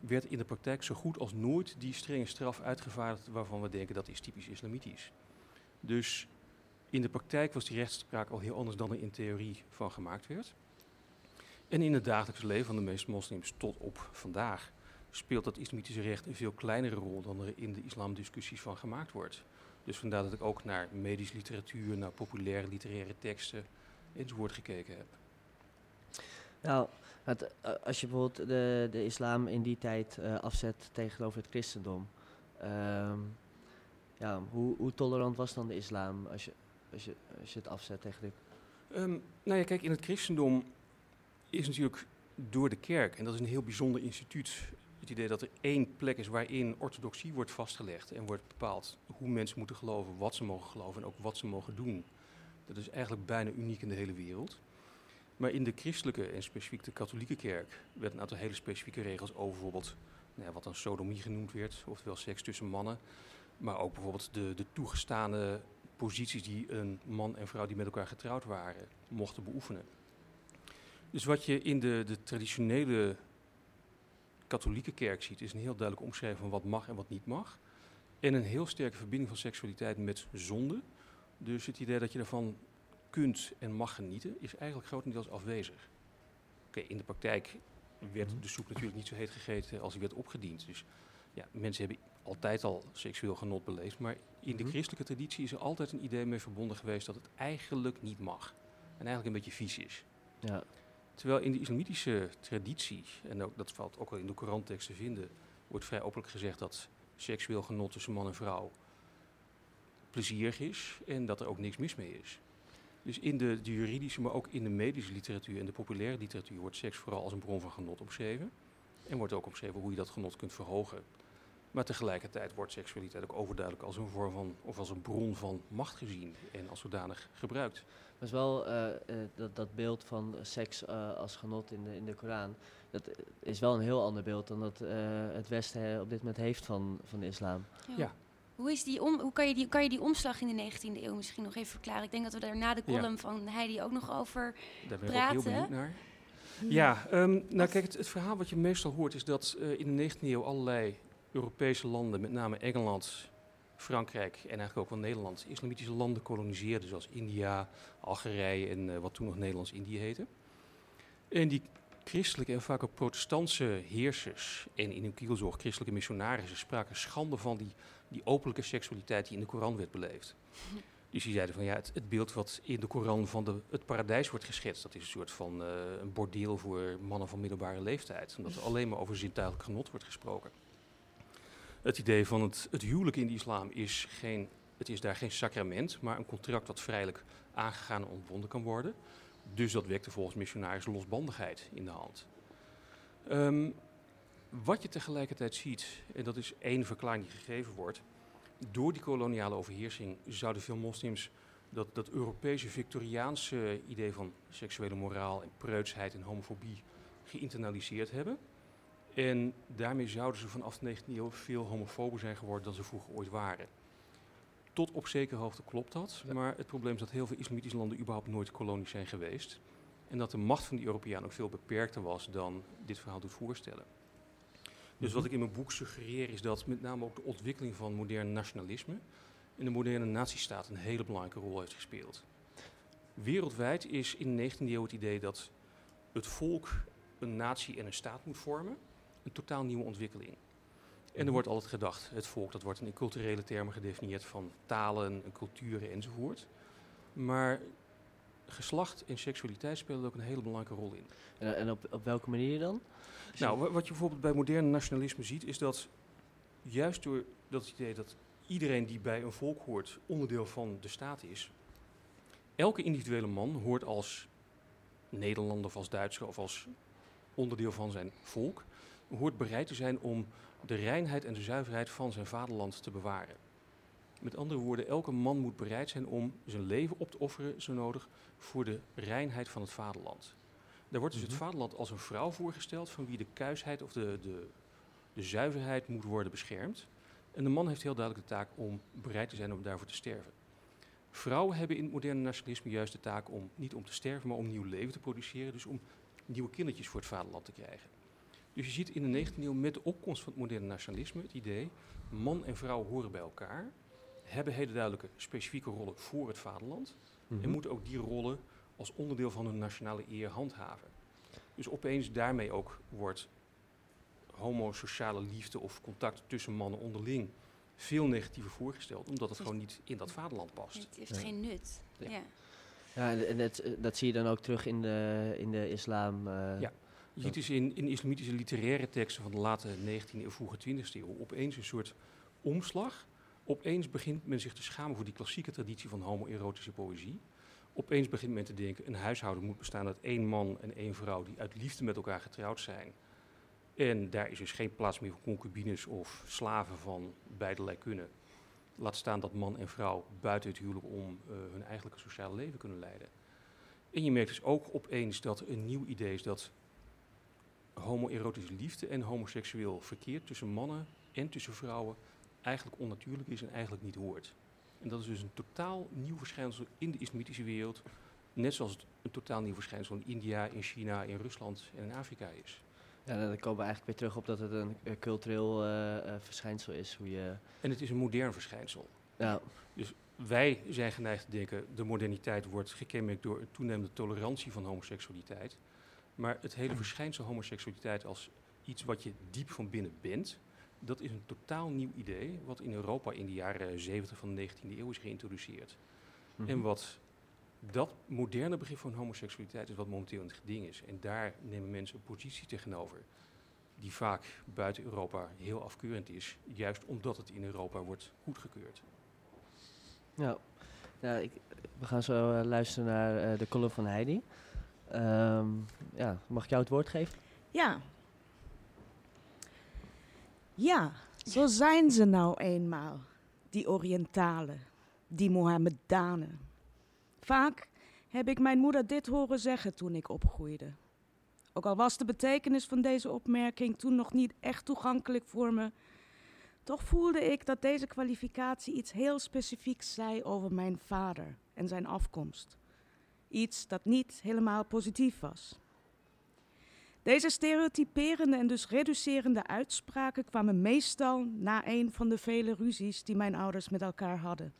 werd in de praktijk zo goed als nooit die strenge straf uitgevaardigd waarvan we denken dat is typisch islamitisch. Dus in de praktijk was die rechtspraak al heel anders dan er in theorie van gemaakt werd. En in het dagelijks leven van de meeste moslims tot op vandaag speelt dat islamitische recht een veel kleinere rol dan er in de islamdiscussies van gemaakt wordt. Dus vandaar dat ik ook naar medische literatuur, naar populaire literaire teksten enzovoort gekeken heb. Nou, het, eh, als je bijvoorbeeld de, de islam in die tijd eh, afzet tegenover het christendom. ehm, ja, hoe, hoe tolerant was dan de islam als je, als je, als je het afzet tegen de... Ehm, nou ja, kijk, in het christendom is natuurlijk door de kerk, en dat is een heel bijzonder instituut, het idee dat er één plek is waarin orthodoxie wordt vastgelegd en wordt bepaald hoe mensen moeten geloven, wat ze mogen geloven en ook wat ze mogen doen. Dat is eigenlijk bijna uniek in de hele wereld. Maar in de christelijke en specifiek de katholieke kerk werd een aantal hele specifieke regels over bijvoorbeeld nou ja, wat dan sodomie genoemd werd, oftewel seks tussen mannen. Maar ook bijvoorbeeld de, de toegestane posities die een man en vrouw die met elkaar getrouwd waren mochten beoefenen. Dus wat je in de, de traditionele katholieke kerk ziet, is een heel duidelijk omschrijving van wat mag en wat niet mag. En een heel sterke verbinding van seksualiteit met zonde. Dus het idee dat je ervan kunt en mag genieten, is eigenlijk grotendeels afwezig. Oké, in de praktijk werd de soep natuurlijk niet zo heet gegeten als die werd opgediend. Dus ja, mensen hebben altijd al seksueel genot beleefd. Maar in de Mhm. christelijke traditie is er altijd een idee mee verbonden geweest dat het eigenlijk niet mag. En eigenlijk een beetje vies is. Ja. Terwijl in de islamitische traditie, en ook, dat valt ook wel in de Korantekst te vinden, wordt vrij openlijk gezegd dat seksueel genot tussen man en vrouw plezierig is en dat er ook niks mis mee is. Dus in de, de juridische, maar ook in de medische literatuur en de populaire literatuur wordt seks vooral als een bron van genot omschreven. En wordt ook omschreven hoe je dat genot kunt verhogen. Maar tegelijkertijd wordt seksualiteit ook overduidelijk als een vorm van, of als een bron van macht gezien en als zodanig gebruikt. Maar is wel eh, eh, dat, dat beeld van seks eh, als genot in de, in de Koran. Dat is wel een heel ander beeld dan dat eh, het Westen op dit moment heeft van, van de islam. Ja. Hoe, is die om, hoe kan, je die, kan je die omslag in de 19e eeuw misschien nog even verklaren? Ik denk dat we daar na de Ja. column van Heidi ook nog over... Daar ben ik ook heel Praten. benieuwd naar. Ja, ehm, nou kijk, het, het verhaal wat je meestal hoort is dat eh, in de 19e eeuw allerlei Europese landen, met name Engeland, Frankrijk en eigenlijk ook wel Nederland, islamitische landen koloniseerden, zoals India, Algerije en eh, wat toen nog Nederlands-Indië heette. En die christelijke en vaak ook protestantse heersers en in hun kielzorg christelijke missionarissen spraken schande van die, die openlijke seksualiteit die in de Koran werd beleefd. Dus die zeiden van ja, het, beeld wat in de Koran van de, het paradijs wordt geschetst, dat is een soort van eh, een bordeel voor mannen van middelbare leeftijd. Omdat er alleen maar over zintuigelijk genot wordt gesproken. Het idee van het, het huwelijk in de islam is, geen, het is daar geen sacrament, maar een contract dat vrijelijk aangegaan en ontbonden kan worden. Dus dat wekte volgens missionaris losbandigheid in de hand. Ehm, wat je tegelijkertijd ziet, en dat is één verklaring die gegeven wordt, door die koloniale overheersing zouden veel moslims dat, dat Europese Victoriaanse idee van seksuele moraal en preutsheid en homofobie geïnternaliseerd hebben. En daarmee zouden ze vanaf de 19e eeuw veel homofober zijn geworden dan ze vroeger ooit waren. Tot op zekere hoogte klopt dat, maar het probleem is dat heel veel islamitische landen überhaupt nooit kolonies zijn geweest. En dat de macht van die Europeanen ook veel beperkter was dan dit verhaal doet voorstellen. Dus wat ik in mijn boek suggereer is dat met name ook de ontwikkeling van modern nationalisme in de moderne nazistaat een hele belangrijke rol heeft gespeeld. Wereldwijd is in de 19e eeuw het idee dat het volk een natie en een staat moet vormen, een totaal nieuwe ontwikkeling. En er wordt altijd gedacht, het volk, dat wordt in culturele termen gedefinieerd van talen, en culturen enzovoort. Maar geslacht en seksualiteit spelen ook een hele belangrijke rol in. En, en op, op welke manier dan? Nou, wa- wat je bijvoorbeeld bij moderne nationalisme ziet, is dat juist door dat idee dat iedereen die bij een volk hoort onderdeel van de staat is, elke individuele man hoort als Nederlander of als Duitser of als onderdeel van zijn volk, hoort bereid te zijn om de reinheid en de zuiverheid van zijn vaderland te bewaren. Met andere woorden, elke man moet bereid zijn om zijn leven op te offeren, zo nodig, voor de reinheid van het vaderland. Daar wordt dus het Mhm. vaderland als een vrouw voorgesteld van wie de kuisheid of de, de, de zuiverheid moet worden beschermd. En de man heeft heel duidelijk de taak om bereid te zijn om daarvoor te sterven. Vrouwen hebben in het moderne nationalisme juist de taak om niet om te sterven, maar om nieuw leven te produceren. Dus om nieuwe kindertjes voor het vaderland te krijgen. Dus je ziet in de 19e eeuw met de opkomst van het moderne nationalisme het idee, man en vrouw horen bij elkaar, hebben hele duidelijke specifieke rollen voor het vaderland Mhm. en moeten ook die rollen als onderdeel van hun nationale eer handhaven. Dus opeens daarmee ook wordt homosociale liefde of contact tussen mannen onderling veel negatiever voorgesteld, omdat het gewoon niet in dat vaderland past. Het heeft Ja. geen nut. Ja. Ja. Ja, en, en dat, eh, dat zie je dan ook terug in de, in de islam. eh, Ja. Je ziet dus in, in islamitische literaire teksten van de late 19e eeuw, vroege 20e eeuw, opeens een soort omslag. Opeens begint men zich te schamen voor die klassieke traditie van homoerotische poëzie. Opeens begint men te denken, een huishouden moet bestaan uit één man en één vrouw die uit liefde met elkaar getrouwd zijn. En daar is dus geen plaats meer voor concubines of slaven van beiderlei kunnen. Laat staan dat man en vrouw buiten het huwelijk om eh, hun eigenlijke sociale leven kunnen leiden. En je merkt dus ook opeens dat een nieuw idee is dat homoerotische liefde en homoseksueel verkeer tussen mannen en tussen vrouwen eigenlijk onnatuurlijk is en eigenlijk niet hoort. En dat is dus een totaal nieuw verschijnsel in de islamitische wereld. Net zoals het een totaal nieuw verschijnsel in India, in China, in Rusland en in Afrika is. Ja, dan komen we eigenlijk weer terug op dat het een eh, cultureel eh, eh, verschijnsel is. Hoe je, En het is een modern verschijnsel. ja, Wij zijn geneigd te denken, de moderniteit wordt gekenmerkt door een toenemende tolerantie van homoseksualiteit. Maar het hele verschijnsel homoseksualiteit als iets wat je diep van binnen bent, dat is een totaal nieuw idee, wat in Europa in de jaren 70 van de 19e eeuw is geïntroduceerd. mhm. En wat dat moderne begrip van homoseksualiteit is wat momenteel in het geding is. En daar nemen mensen een positie tegenover die vaak buiten Europa heel afkeurend is, juist omdat het in Europa wordt goedgekeurd. Ja, ja ik, we gaan zo eh, luisteren naar eh, de column van Heidi. Ehm, ja, mag ik jou het woord geven? Ja. Ja, zo zijn ze nou eenmaal, die Orientalen, die Mohammedanen. Vaak heb ik mijn moeder dit horen zeggen toen ik opgroeide. Ook al was de betekenis van deze opmerking toen nog niet echt toegankelijk voor me, toch voelde ik dat deze kwalificatie iets heel specifieks zei over mijn vader en zijn afkomst. Iets dat niet helemaal positief was. Deze stereotyperende en dus reducerende uitspraken kwamen meestal na een van de vele ruzies die mijn ouders met elkaar hadden.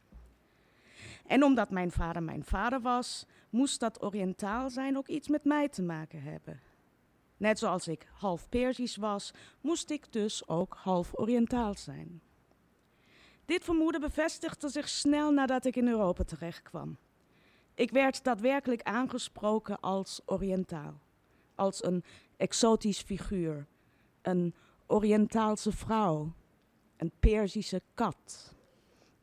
En omdat mijn vader mijn vader was, moest dat Oriëntaal zijn ook iets met mij te maken hebben. Net zoals ik half Perzisch was, moest ik dus ook half Oriëntaal zijn. Dit vermoeden bevestigde zich snel nadat ik in Europa terechtkwam. Ik werd daadwerkelijk aangesproken als Oriëntaal, als een exotisch figuur, een Oriëntaalse vrouw, een Perzische kat.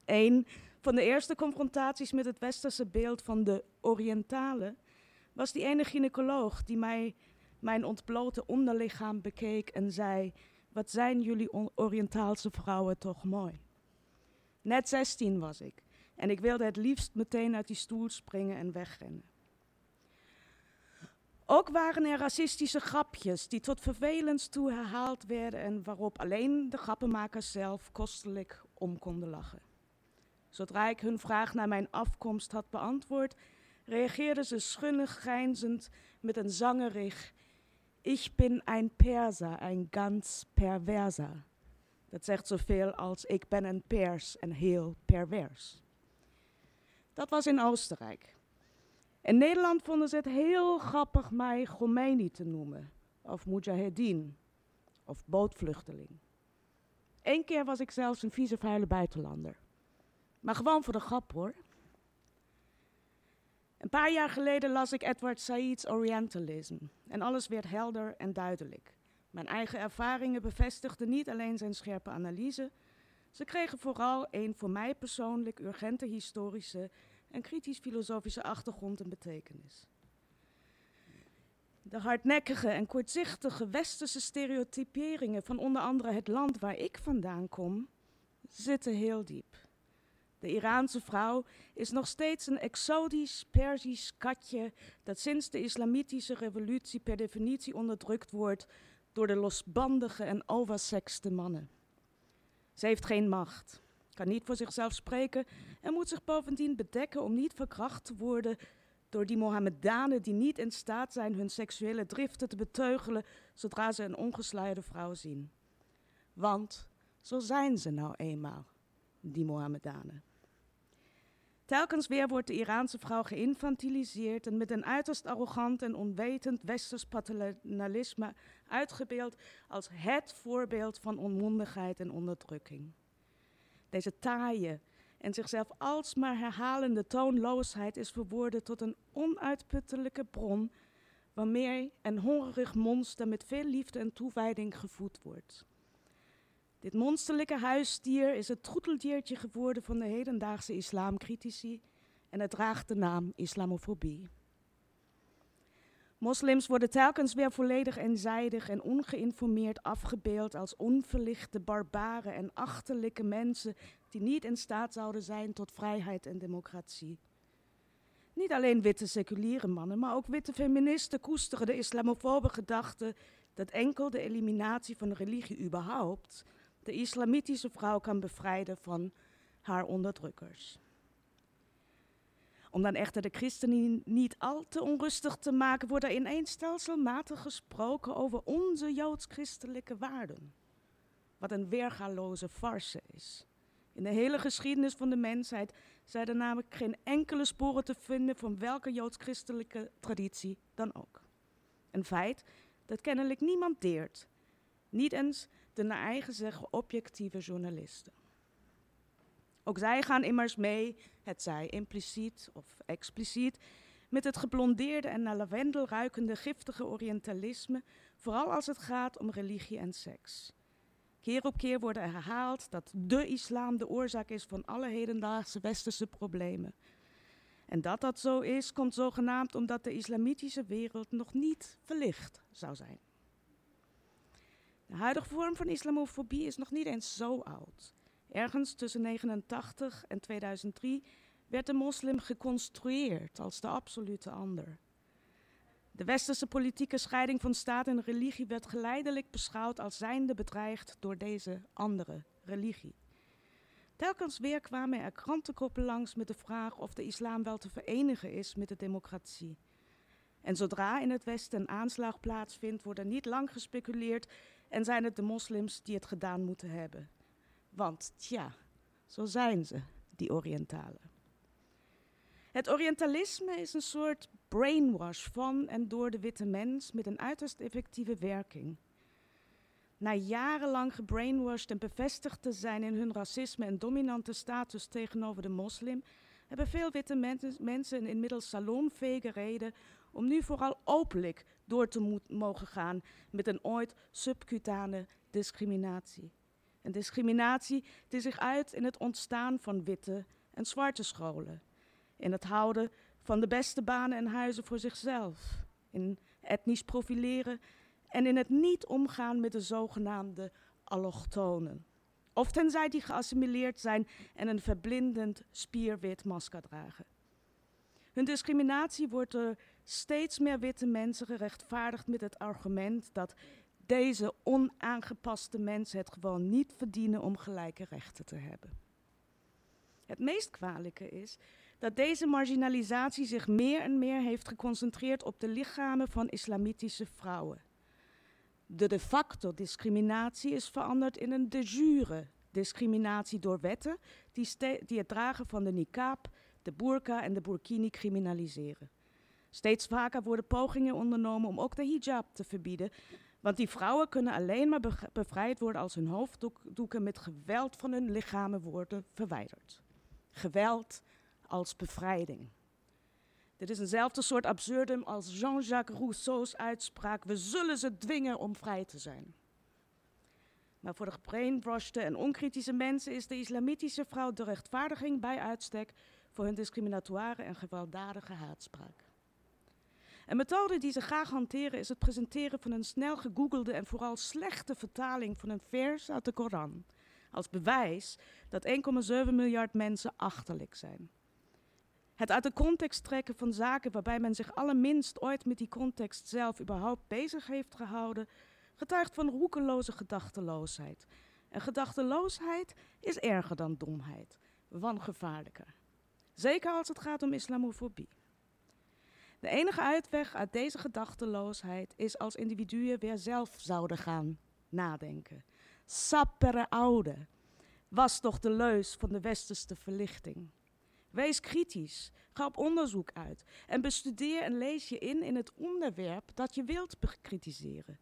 Een van de eerste confrontaties met het westerse beeld van de Oriëntalen was die ene gynaecoloog die mij mijn ontblote onderlichaam bekeek en zei: Wat zijn jullie Oriëntaalse vrouwen toch mooi? Net 16 was ik en ik wilde het liefst meteen uit die stoel springen en wegrennen. Ook waren er racistische grapjes die tot vervelens toe herhaald werden en waarop alleen de grappenmakers zelf kostelijk om konden lachen. Zodra ik hun vraag naar mijn afkomst had beantwoord, reageerden ze schunnig grijnzend met een zangerig Ich bin ein Perser, ein ganz perverser. Dat zegt zoveel als ik ben een pers en heel pervers. Dat was in Oostenrijk. In Nederland vonden ze het heel grappig mij Khomeini te noemen, of Mujahedin, of bootvluchteling. Eén keer was ik zelfs een vieze vuile buitenlander. Maar gewoon voor de grap hoor. Een paar jaar geleden las ik Edward Said's Orientalism en alles werd helder en duidelijk. Mijn eigen ervaringen bevestigden niet alleen zijn scherpe analyse, ze kregen vooral een voor mij persoonlijk urgente historische en kritisch-filosofische achtergrond en betekenis. De hardnekkige en kortzichtige westerse stereotyperingen van onder andere het land waar ik vandaan kom, zitten heel diep. De Iraanse vrouw is nog steeds een exotisch Perzisch katje dat sinds de islamitische revolutie per definitie onderdrukt wordt door de losbandige en oversexte mannen. Ze heeft geen macht, kan niet voor zichzelf spreken en moet zich bovendien bedekken om niet verkracht te worden door die Mohammedanen die niet in staat zijn hun seksuele driften te beteugelen zodra ze een ongesluierde vrouw zien. Want zo zijn ze nou eenmaal, die Mohammedanen. Telkens weer wordt de Iraanse vrouw geïnfantiliseerd en met een uiterst arrogant en onwetend westers paternalisme uitgebeeld als het voorbeeld van onmondigheid en onderdrukking. Deze taaie en zichzelf alsmaar herhalende toonloosheid is verworden tot een onuitputtelijke bron waarmee een hongerig monster met veel liefde en toewijding gevoed wordt. Dit monsterlijke huisdier is het troeteldiertje geworden van de hedendaagse islamcritici en het draagt de naam islamofobie. Moslims worden telkens weer volledig eenzijdig en ongeïnformeerd afgebeeld als onverlichte barbaren en achterlijke mensen die niet in staat zouden zijn tot vrijheid en democratie. Niet alleen witte seculiere mannen, maar ook witte feministen koesteren de islamofobe gedachte dat enkel de eliminatie van de religie überhaupt de islamitische vrouw kan bevrijden van haar onderdrukkers. Om dan echter de christenen niet al te onrustig te maken, wordt er ineens stelselmatig gesproken over onze joods-christelijke waarden. Wat een weergaloze farce is. In de hele geschiedenis van de mensheid zijn er namelijk geen enkele sporen te vinden van welke joods-christelijke traditie dan ook. Een feit dat kennelijk niemand deert. Niet eens de naar eigen zeggen objectieve journalisten. Ook zij gaan immers mee, het zij impliciet of expliciet, met het geblondeerde en naar lavendel ruikende giftige orientalisme, vooral als het gaat om religie en seks. Keer op keer wordt er herhaald dat de islam de oorzaak is van alle hedendaagse westerse problemen. En dat dat zo is, komt zogenaamd omdat de islamitische wereld nog niet verlicht zou zijn. De huidige vorm van islamofobie is nog niet eens zo oud. Ergens tussen 1989 en 2003 werd de moslim geconstrueerd als de absolute ander. De westerse politieke scheiding van staat en religie werd geleidelijk beschouwd als zijnde bedreigd door deze andere religie. Telkens weer kwamen er krantenkoppen langs met de vraag of de islam wel te verenigen is met de democratie. En zodra in het Westen een aanslag plaatsvindt, wordt er niet lang gespeculeerd en zijn het de moslims die het gedaan moeten hebben. Want tja, zo zijn ze, die Orientalen. Het Orientalisme is een soort brainwash van en door de witte mens met een uiterst effectieve werking. Na jarenlang gebrainwashed en bevestigd te zijn in hun racisme en dominante status tegenover de moslim, hebben veel witte men mensen inmiddels salonvege reden om nu vooral openlijk door te mogen gaan met een ooit subcutane discriminatie. Een discriminatie die zich uit in het ontstaan van witte en zwarte scholen, in het houden van de beste banen en huizen voor zichzelf, in etnisch profileren en in het niet omgaan met de zogenaamde allochtonen. Of tenzij die geassimileerd zijn en een verblindend spierwit masker dragen. Hun discriminatie wordt door steeds meer witte mensen gerechtvaardigd met het argument dat deze onaangepaste mensen het gewoon niet verdienen om gelijke rechten te hebben. Het meest kwalijke is dat deze marginalisatie zich meer en meer heeft geconcentreerd op de lichamen van islamitische vrouwen. De de facto discriminatie is veranderd in een de jure discriminatie door wetten die, die het dragen van de niqab, de burqa en de burkini criminaliseren. Steeds vaker worden pogingen ondernomen om ook de hijab te verbieden, want die vrouwen kunnen alleen maar bevrijd worden als hun hoofddoeken met geweld van hun lichamen worden verwijderd. Geweld als bevrijding. Dit is eenzelfde soort absurdum als Jean-Jacques Rousseau's uitspraak: We zullen ze dwingen om vrij te zijn. Maar voor de gebrainwashte en onkritische mensen is de islamitische vrouw de rechtvaardiging bij uitstek voor hun discriminatoire en gewelddadige haatspraak. Een methode die ze graag hanteren is het presenteren van een snel gegoogelde en vooral slechte vertaling van een vers uit de Koran. Als bewijs dat 1,7 miljard mensen achterlijk zijn. Het uit de context trekken van zaken waarbij men zich allerminst ooit met die context zelf überhaupt bezig heeft gehouden, getuigt van roekeloze gedachteloosheid. En gedachteloosheid is erger dan domheid, gevaarlijker. Zeker als het gaat om islamofobie. De enige uitweg uit deze gedachteloosheid is als individuen weer zelf zouden gaan nadenken. Sappere oude was toch de leus van de westerse verlichting. Wees kritisch, ga op onderzoek uit en bestudeer en lees je in in het onderwerp dat je wilt bekritiseren.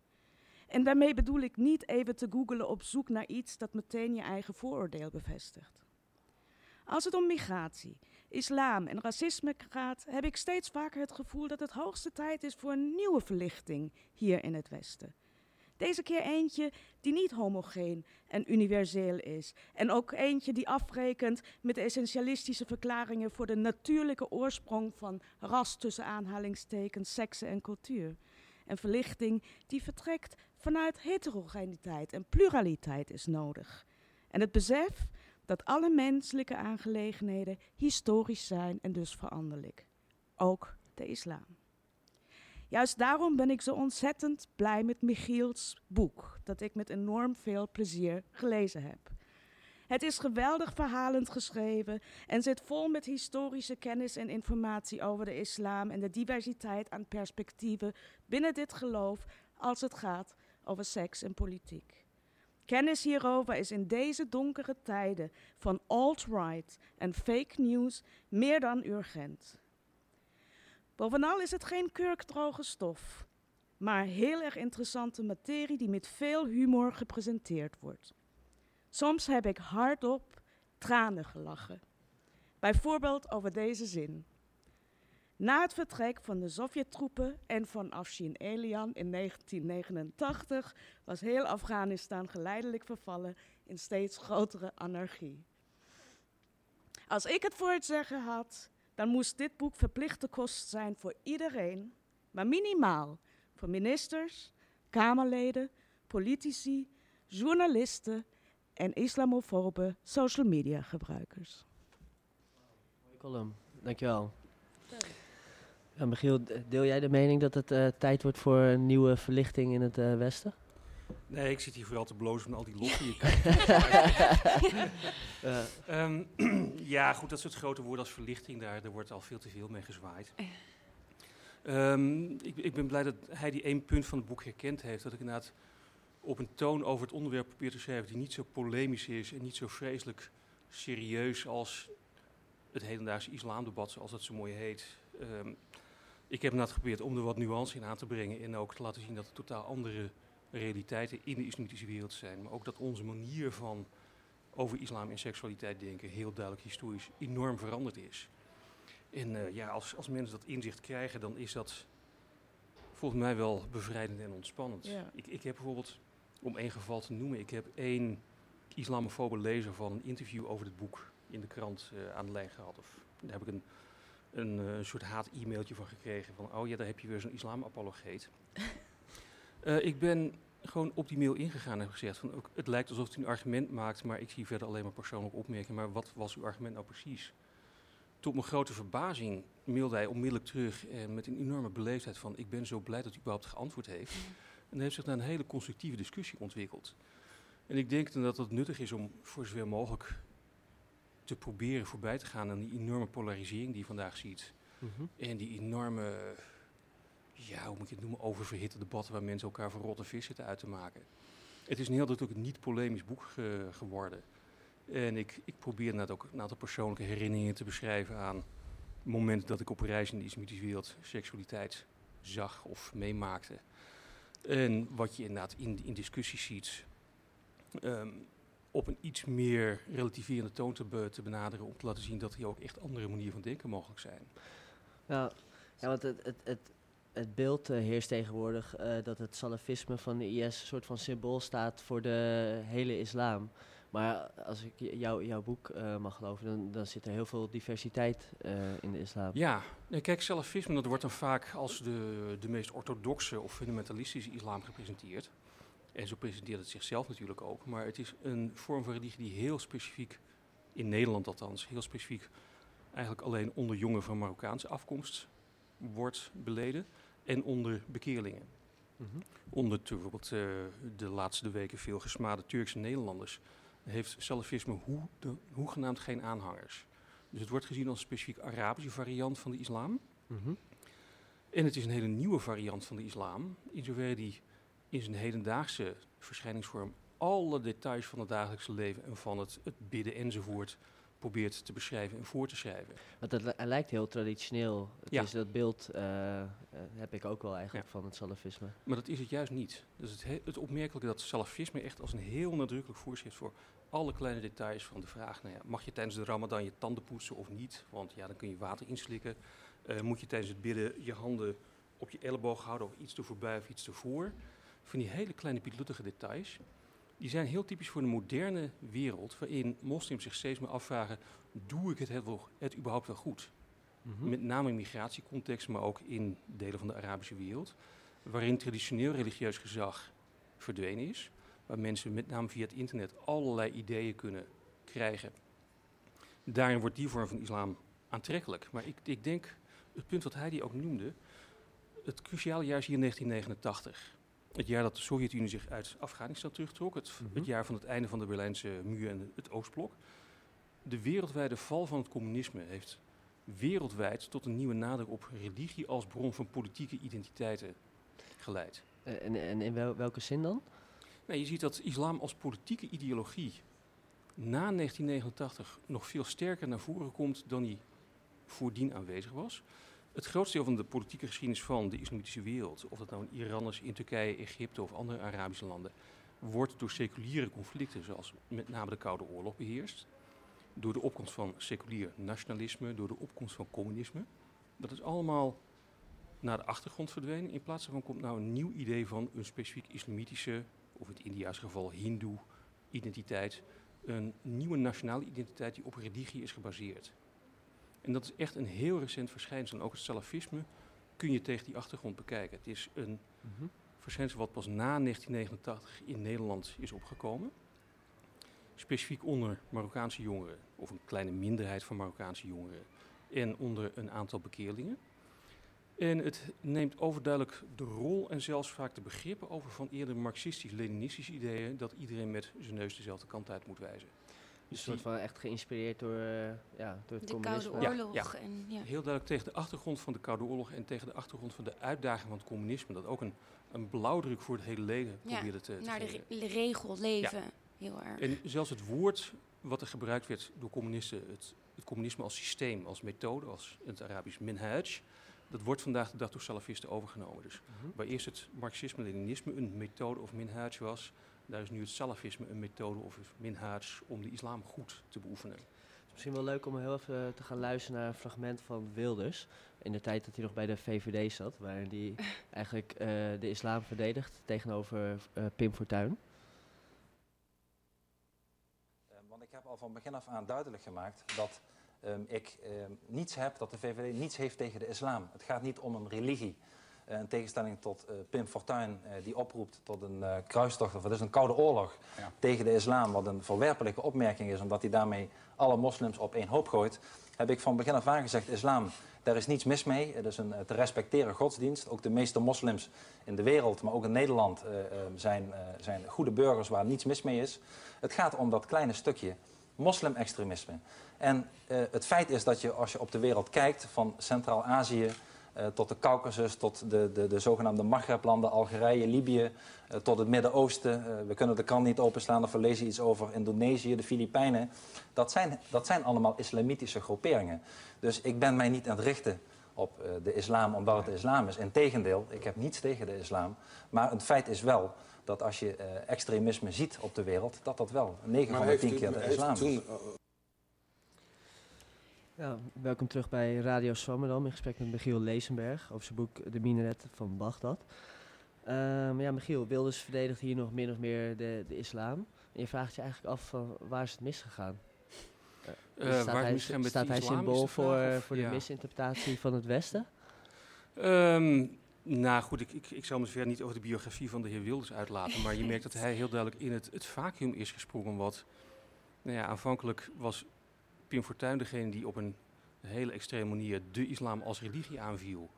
En daarmee bedoel ik niet even te googelen op zoek naar iets dat meteen je eigen vooroordeel bevestigt. Als het om migratie, islam en racisme gaat, heb ik steeds vaker het gevoel dat het hoogste tijd is voor een nieuwe verlichting hier in het Westen. Deze keer eentje die niet homogeen en universeel is. En ook eentje die afrekent met de essentialistische verklaringen voor de natuurlijke oorsprong van ras tussen aanhalingstekens, seksen en cultuur. Een verlichting die vertrekt vanuit heterogeniteit en pluraliteit is nodig. En het besef dat alle menselijke aangelegenheden historisch zijn en dus veranderlijk. Ook de islam. Juist daarom ben ik zo ontzettend blij met Michiels boek, dat ik met enorm veel plezier gelezen heb. Het is geweldig verhalend geschreven en zit vol met historische kennis en informatie over de islam en de diversiteit aan perspectieven binnen dit geloof als het gaat over seks en politiek. Kennis hierover is in deze donkere tijden van alt-right en fake news meer dan urgent. Bovenal is het geen kurkdroge stof, maar heel erg interessante materie die met veel humor gepresenteerd wordt. Soms heb ik hardop tranen gelachen. Bijvoorbeeld over deze zin. Na het vertrek van de Sovjet-troepen en van Afshin Elian in 1989 was heel Afghanistan geleidelijk vervallen in steeds grotere anarchie. Als ik het voor het zeggen had, dan moest dit boek verplichte kost zijn voor iedereen, maar minimaal voor ministers, Kamerleden, politici, journalisten en islamofobe social media gebruikers. Mooie column, dankjewel. Ja, Michiel, d- deel jij de mening dat het eh, tijd wordt voor een nieuwe verlichting in het eh, Westen? Nee, ik zit hier vooral te blozen van al die lof die ik Eh, Ehm, ja, goed, dat soort grote woorden als verlichting, daar, daar wordt al veel te veel mee gezwaaid. Ehm, ik, ik ben blij dat hij die één punt van het boek herkend heeft. Dat ik inderdaad op een toon over het onderwerp probeer te schrijven die niet zo polemisch is en niet zo vreselijk serieus als het hedendaagse islamdebat, zoals dat zo mooi heet. Ehm, ik heb inderdaad geprobeerd om er wat nuance in aan te brengen en ook te laten zien dat er totaal andere realiteiten in de islamitische wereld zijn. Maar ook dat onze manier van over islam en seksualiteit denken heel duidelijk historisch enorm veranderd is. En eh, ja, als, als mensen dat inzicht krijgen, dan is dat volgens mij wel bevrijdend en ontspannend. Ja. Ik, ik heb bijvoorbeeld, om één geval te noemen, ik heb één islamofobe lezer van een interview over het boek in de krant eh, aan de lijn gehad. Of, daar heb ik een, een eh, soort haat-e-mailtje van gekregen van, oh ja, daar heb je weer zo'n islamapologeet. Eh, ik ben gewoon op die mail ingegaan en heb gezegd van ook, het lijkt alsof u een argument maakt, maar ik zie verder alleen maar persoonlijke opmerkingen. Maar wat was uw argument nou precies? Tot mijn grote verbazing mailde hij onmiddellijk terug en met een enorme beleefdheid van ik ben zo blij dat u überhaupt geantwoord heeft. En er heeft zich daar een hele constructieve discussie ontwikkeld. En ik denk dan dat het nuttig is om voor zover mogelijk te proberen voorbij te gaan aan die enorme polarisering die je vandaag ziet. mhm. En die enorme, ja, hoe moet je het noemen, oververhitte debatten waar mensen elkaar voor rotte vis zitten uit te maken. Het is een heel natuurlijk niet polemisch boek ge- geworden. En ik, ik probeer net ook een aantal persoonlijke herinneringen te beschrijven aan momenten dat ik op reis in de islamitische wereld seksualiteit zag of meemaakte. En wat je inderdaad in, in discussies ziet, ehm, op een iets meer relativerende toon te, be- te benaderen om te laten zien dat er ook echt andere manieren van denken mogelijk zijn. Ja, ja want het, het, het, het beeld eh, heerst tegenwoordig eh, dat het salafisme van de IS een soort van symbool staat voor de hele islam. Maar als ik jou, jouw boek eh, mag geloven, dan, dan zit er heel veel diversiteit in de islam. Ja, nee, kijk, salafisme dat wordt dan vaak als de, de meest orthodoxe of fundamentalistische islam gepresenteerd. En zo presenteert het zichzelf natuurlijk ook. Maar het is een vorm van religie die heel specifiek, in Nederland althans, heel specifiek eigenlijk alleen onder jongen van Marokkaanse afkomst wordt beleden. En onder bekeerlingen. Mhm. Onder bijvoorbeeld eh, de laatste weken veel gesmade Turkse Nederlanders heeft salafisme hoe, de, hoegenaamd geen aanhangers. Dus het wordt gezien als een specifiek Arabische variant van de islam. Mhm. En het is een hele nieuwe variant van de islam, in zoverre die in zijn hedendaagse verschijningsvorm alle details van het dagelijkse leven en van het, het bidden enzovoort probeert te beschrijven en voor te schrijven. Want het, het lijkt heel traditioneel. Het Ja. is dat beeld eh, eh, heb ik ook wel eigenlijk Ja. van het salafisme. Maar dat is het juist niet. Dus het, he- het opmerkelijke dat salafisme echt als een heel nadrukkelijk voorschrift voor alle kleine details van de vraag, nou ja, mag je tijdens de ramadan je tanden poetsen of niet? Want ja, dan kun je water inslikken. Eh, moet je tijdens het bidden je handen op je elleboog houden of iets te voorbij of iets ervoor? Van die hele kleine pietluttige details. Die zijn heel typisch voor de moderne wereld, waarin moslims zich steeds meer afvragen, doe ik het, het, wel, het überhaupt wel goed? Mhm. Met name in migratiecontext, maar ook in delen van de Arabische wereld. Waarin traditioneel religieus gezag verdwenen is. Waar mensen met name via het internet allerlei ideeën kunnen krijgen. Daarin wordt die vorm van islam aantrekkelijk. Maar ik, ik denk, het punt wat hij die ook noemde. Het cruciale jaar is hier 1989. Het jaar dat de Sovjet-Unie zich uit Afghanistan terugtrok, het, Mhm. het jaar van het einde van de Berlijnse muur en het Oostblok. De wereldwijde val van het communisme heeft wereldwijd tot een nieuwe nadruk op religie als bron van politieke identiteiten geleid. Eh, en, en in wel- welke zin dan? Nou, je ziet dat islam als politieke ideologie na 1989 nog veel sterker naar voren komt dan die voordien aanwezig was. Het grootste deel van de politieke geschiedenis van de islamitische wereld, of dat nou in Iran is, in Turkije, Egypte of andere Arabische landen, wordt door seculiere conflicten, zoals met name de Koude Oorlog, beheerst. Door de opkomst van seculier nationalisme, door de opkomst van communisme. Dat is allemaal naar de achtergrond verdwenen. In plaats daarvan komt nou een nieuw idee van een specifiek islamitische, of in het India's geval hindoe identiteit. Een nieuwe nationale identiteit die op religie is gebaseerd. En dat is echt een heel recent verschijnsel. En ook het salafisme kun je tegen die achtergrond bekijken. Het is een verschijnsel wat pas na 1989 in Nederland is opgekomen. Specifiek onder Marokkaanse jongeren, of een kleine minderheid van Marokkaanse jongeren. En onder een aantal bekeerlingen. En het neemt overduidelijk de rol en zelfs vaak de begrippen over van eerder marxistisch-leninistische ideeën dat iedereen met zijn neus dezelfde kant uit moet wijzen. Dus een soort van echt geïnspireerd door, eh, ja, door het De communisme. Koude Ja, Oorlog. ja. En, ja. Heel duidelijk tegen de achtergrond van de Koude Oorlog en tegen de achtergrond van de uitdaging van het communisme, dat ook een, een blauwdruk voor het hele leven Ja, probeerde te, te Naar de, re- regel leven. Heel erg. En zelfs het woord wat er gebruikt werd door communisten, het, het communisme als systeem, als methode, als in het Arabisch minhaj, dat wordt vandaag de dag door salafisten overgenomen. Dus Mhm. waar eerst het marxisme-leninisme een methode of minhaj was, daar is nu het salafisme een methode of minhaj om de islam goed te beoefenen. Het is misschien wel leuk om heel even te gaan luisteren naar een fragment van Wilders. In de tijd dat hij nog bij de VVD zat, waarin hij eigenlijk eh, de islam verdedigt tegenover eh, Pim Fortuyn. Eh, Want ik heb al van begin af aan duidelijk gemaakt dat ehm, ik ehm, niets heb, dat de VVD niets heeft tegen de islam. Het gaat niet om een religie. Eh, in tegenstelling tot eh, Pim Fortuyn, eh, die oproept tot een eh, kruistocht, of het is een koude oorlog Ja. tegen de islam, wat een verwerpelijke opmerking is, omdat hij daarmee alle moslims op één hoop gooit, heb ik van begin af aan gezegd, islam, daar is niets mis mee. Het is een te respecteren godsdienst. Ook de meeste moslims in de wereld, maar ook in Nederland, zijn, zijn goede burgers waar niets mis mee is. Het gaat om dat kleine stukje moslimextremisme. En het feit is dat je, als je op de wereld kijkt, van Centraal-Azië tot de Caucasus, tot de, de, de zogenaamde Maghreblanden, Algerije, Libië, eh, tot het Midden-Oosten. Eh, we kunnen de krant niet openslaan of we lezen iets over Indonesië, de Filipijnen. Dat zijn, dat zijn allemaal islamitische groeperingen. Dus ik ben mij niet aan het richten op eh, de islam omdat het de islam is. Integendeel, ik heb niets tegen de islam. Maar het feit is wel dat als je eh, extremisme ziet op de wereld, dat dat wel 9 van de 10 keer de islam is. Ja, welkom terug bij Radio Swammerdam in gesprek met Michiel Lezenberg over zijn boek De Minaret van Bagdad. Ehm, ja, Michiel, Wilders verdedigt hier nog min of meer de, de islam. En je vraagt je eigenlijk af van waar is het misgegaan? Eh, staat waar hij, met staat hij symbool voor, vraag, voor de ja. misinterpretatie van het Westen? Ehm, nou goed, ik, ik, ik zal me verder niet over de biografie van de heer Wilders uitlaten. Maar je merkt dat hij heel duidelijk in het, het vacuüm is gesprongen. Wat, nou ja, aanvankelijk was Pim Fortuyn degene die op een hele extreme manier de islam als religie aanviel.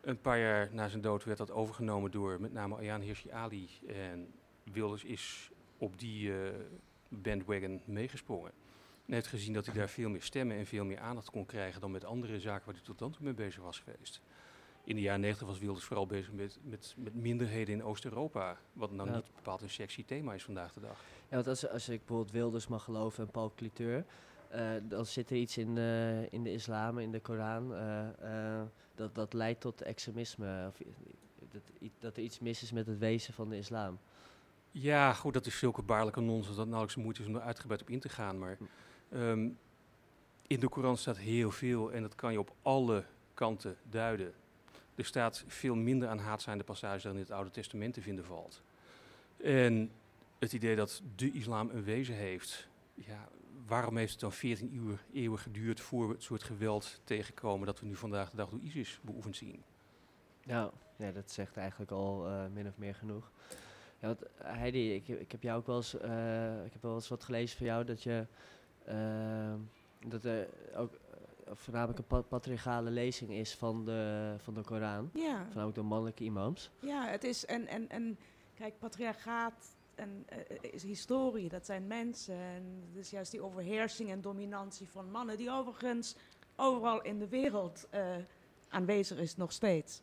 Een paar jaar na zijn dood werd dat overgenomen door met name Ayaan Hirsi Ali. En Wilders is op die eh, bandwagon meegesprongen. En heeft gezien dat hij daar veel meer stemmen en veel meer aandacht kon krijgen dan met andere zaken waar hij tot dan toe mee bezig was geweest. In de jaren 90 was Wilders vooral bezig met, met, met minderheden in Oost-Europa. Wat nou Ja. niet bepaald een sexy thema is vandaag de dag. Ja, want als, als ik bijvoorbeeld Wilders mag geloven en Paul Cliteur, dan zit er iets in de, in de islam, in de Koran, eh, eh, dat, dat leidt tot extremisme. Of, dat, dat er iets mis is met het wezen van de islam. Ja, goed, dat is zulke baarlijke nonsens dat het nauwelijks de moeite is om er uitgebreid op in te gaan. Maar ehm, in de Koran staat heel veel en dat kan je op alle kanten duiden. Er staat veel minder aan haatzijnde passages dan in het Oude Testament te vinden valt. En het idee dat de islam een wezen heeft, ja, waarom heeft het dan 14 uur eeuwen geduurd voor we het soort geweld tegenkomen dat we nu vandaag de dag door ISIS beoefend zien? Ja, ja dat zegt eigenlijk al eh, min of meer genoeg. Ja, want eh, Heidi, ik, ik heb jou ook wel eens, eh, ik heb wel eens wat gelezen van jou dat je, eh, dat er ook, voornamelijk een pa- patriarchale lezing is van de, van de Koran. Ja. Voornamelijk door mannelijke imams. Ja, het is en, en, en kijk, patriarchaat en eh, is historie, dat zijn mensen. En het is juist die overheersing en dominantie van mannen, die overigens overal in de wereld eh, aanwezig is nog steeds.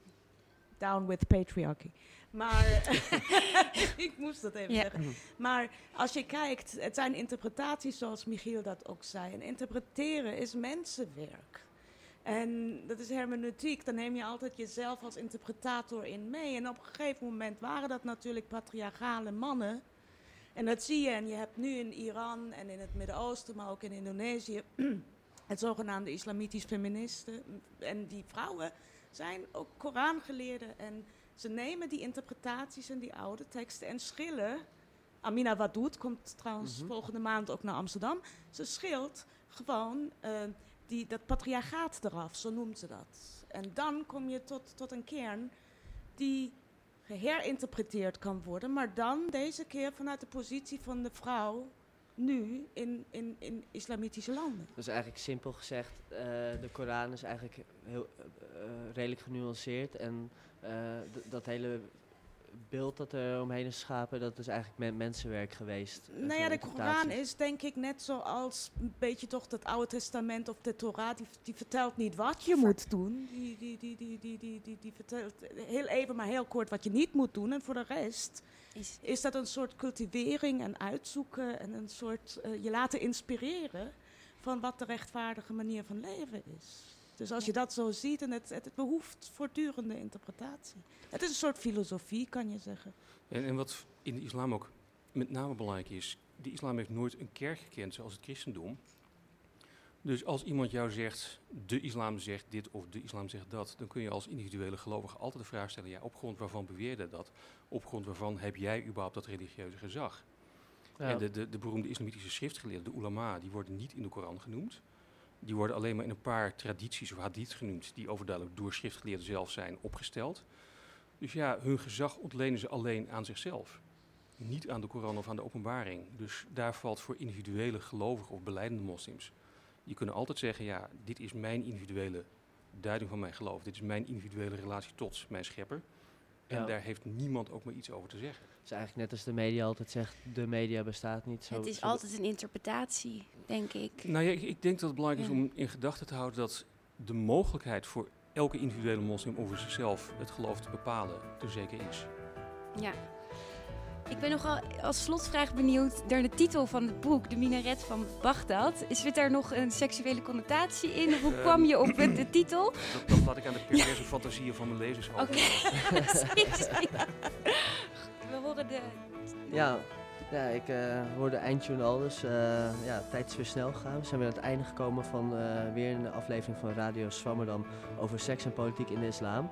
Down with patriarchy. Maar ik moest dat even zeggen. Maar als je kijkt, het zijn interpretaties zoals Michiel dat ook zei. En interpreteren is mensenwerk. En dat is hermeneutiek, dan neem je altijd jezelf als interpretator in mee. En op een gegeven moment waren dat natuurlijk patriarchale mannen. En dat zie je, en je hebt nu in Iran en in het Midden-Oosten, maar ook in Indonesië, het zogenaamde islamitisch feministen. En die vrouwen zijn ook Korangeleerden. En ze nemen die interpretaties en die oude teksten en schillen. Amina Wadoud komt trouwens Mhm. volgende maand ook naar Amsterdam. Ze schilt gewoon eh, die, dat patriarchaat eraf, zo noemt ze dat. En dan kom je tot, tot een kern die geherinterpreteerd kan worden, maar dan deze keer vanuit de positie van de vrouw nu in, in, in islamitische landen. Dus eigenlijk simpel gezegd, eh, de Koran is eigenlijk heel, eh, eh, redelijk genuanceerd. En dat hele beeld dat er omheen is geschapen, dat is eigenlijk men- mensenwerk geweest. Nou ja, de Koran is denk ik net zoals een beetje toch het Oude Testament of de Torah. Die, die vertelt niet wat je moet doen. Die, die, die, die, die, die, die, die vertelt heel even maar heel kort wat je niet moet doen. En voor de rest Is, is dat een soort cultivering en uitzoeken. En een soort eh, je laten inspireren van wat de rechtvaardige manier van leven is. Dus als je dat zo ziet, en het, het, behoeft voortdurende interpretatie. Het is een soort filosofie, kan je zeggen. En, en wat in de islam ook met name belangrijk is, de islam heeft nooit een kerk gekend zoals het christendom. Dus als iemand jou zegt, de islam zegt dit of de islam zegt dat, dan kun je als individuele gelovige altijd de vraag stellen, ja, op grond waarvan beweerde dat? Op grond waarvan heb jij überhaupt dat religieuze gezag? Ja. En de, de, de beroemde islamitische schriftgeleerden, de ulama, die worden niet in de Koran genoemd. Die worden alleen maar in een paar tradities of hadith genoemd, die overduidelijk door schriftgeleerden zelf zijn opgesteld. Dus ja, hun gezag ontlenen ze alleen aan zichzelf. Niet aan de Koran of aan de openbaring. Dus daar valt voor individuele gelovigen of beleidende moslims. Die kunnen altijd zeggen, ja, dit is mijn individuele duiding van mijn geloof. Dit is mijn individuele relatie tot mijn schepper. En Ja. daar heeft niemand ook maar iets over te zeggen. Het is eigenlijk net als de media altijd zegt, de media bestaat niet. Zo, het is zo- altijd een interpretatie, denk ik. Nou ja, ik, ik denk dat het belangrijk is om in gedachten te houden dat de mogelijkheid voor elke individuele moslim om voor zichzelf het geloof te bepalen er zeker is. Ja. Ik ben nogal als slotvraag benieuwd naar de titel van het boek, De Minaret van Bagdad. Is zit daar nog een seksuele connotatie in? Hoe Ehm. kwam je op de titel? Dat, dat laat ik aan de perverse fantasieën van mijn lezers over. Oké. We horen de... Ja, ja ik eh, hoorde eindtune al, dus eh, ja, tijd is weer snel gegaan. We zijn weer aan het einde gekomen van eh, weer een aflevering van Radio Swammerdam over seks en politiek in de islam.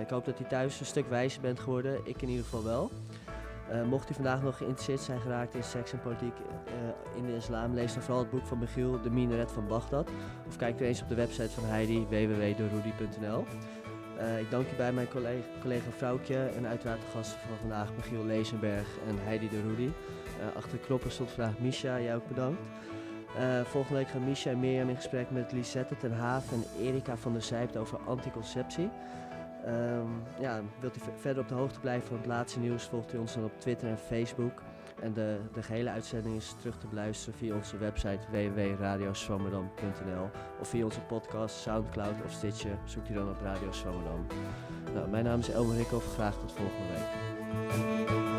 Ik hoop dat u thuis een stuk wijzer bent geworden, ik in ieder geval wel. Mocht u vandaag nog geïnteresseerd zijn geraakt in seks en politiek in de islam, lees dan vooral het boek van Michiel, De Minaret van Bagdad. Of kijk er eens op de website van Heidi, www.deroedi.nl. Eh, ik dank u bij mijn collega, collega Vrouwtje en uiteraard de gasten van vandaag, Michiel Lezenberg en Heidi de Rudy. Eh, achter de knoppen stond vandaag Misha, jij ook bedankt. Eh, volgende week gaan Misha en Mirjam in gesprek met Lisette ten Haaf en Erika van der Zijpt over anticonceptie. Ehm, ja, wilt u ver- verder op de hoogte blijven van het laatste nieuws, volgt u ons dan op Twitter en Facebook. En de, de gehele uitzending is terug te beluisteren via onze website www.radioswammerdam.nl of via onze podcast, Soundcloud of Stitcher. Zoekt u dan op Radio Swammerdam. Nou, mijn naam is Elmer Rikhoff. Graag tot volgende week.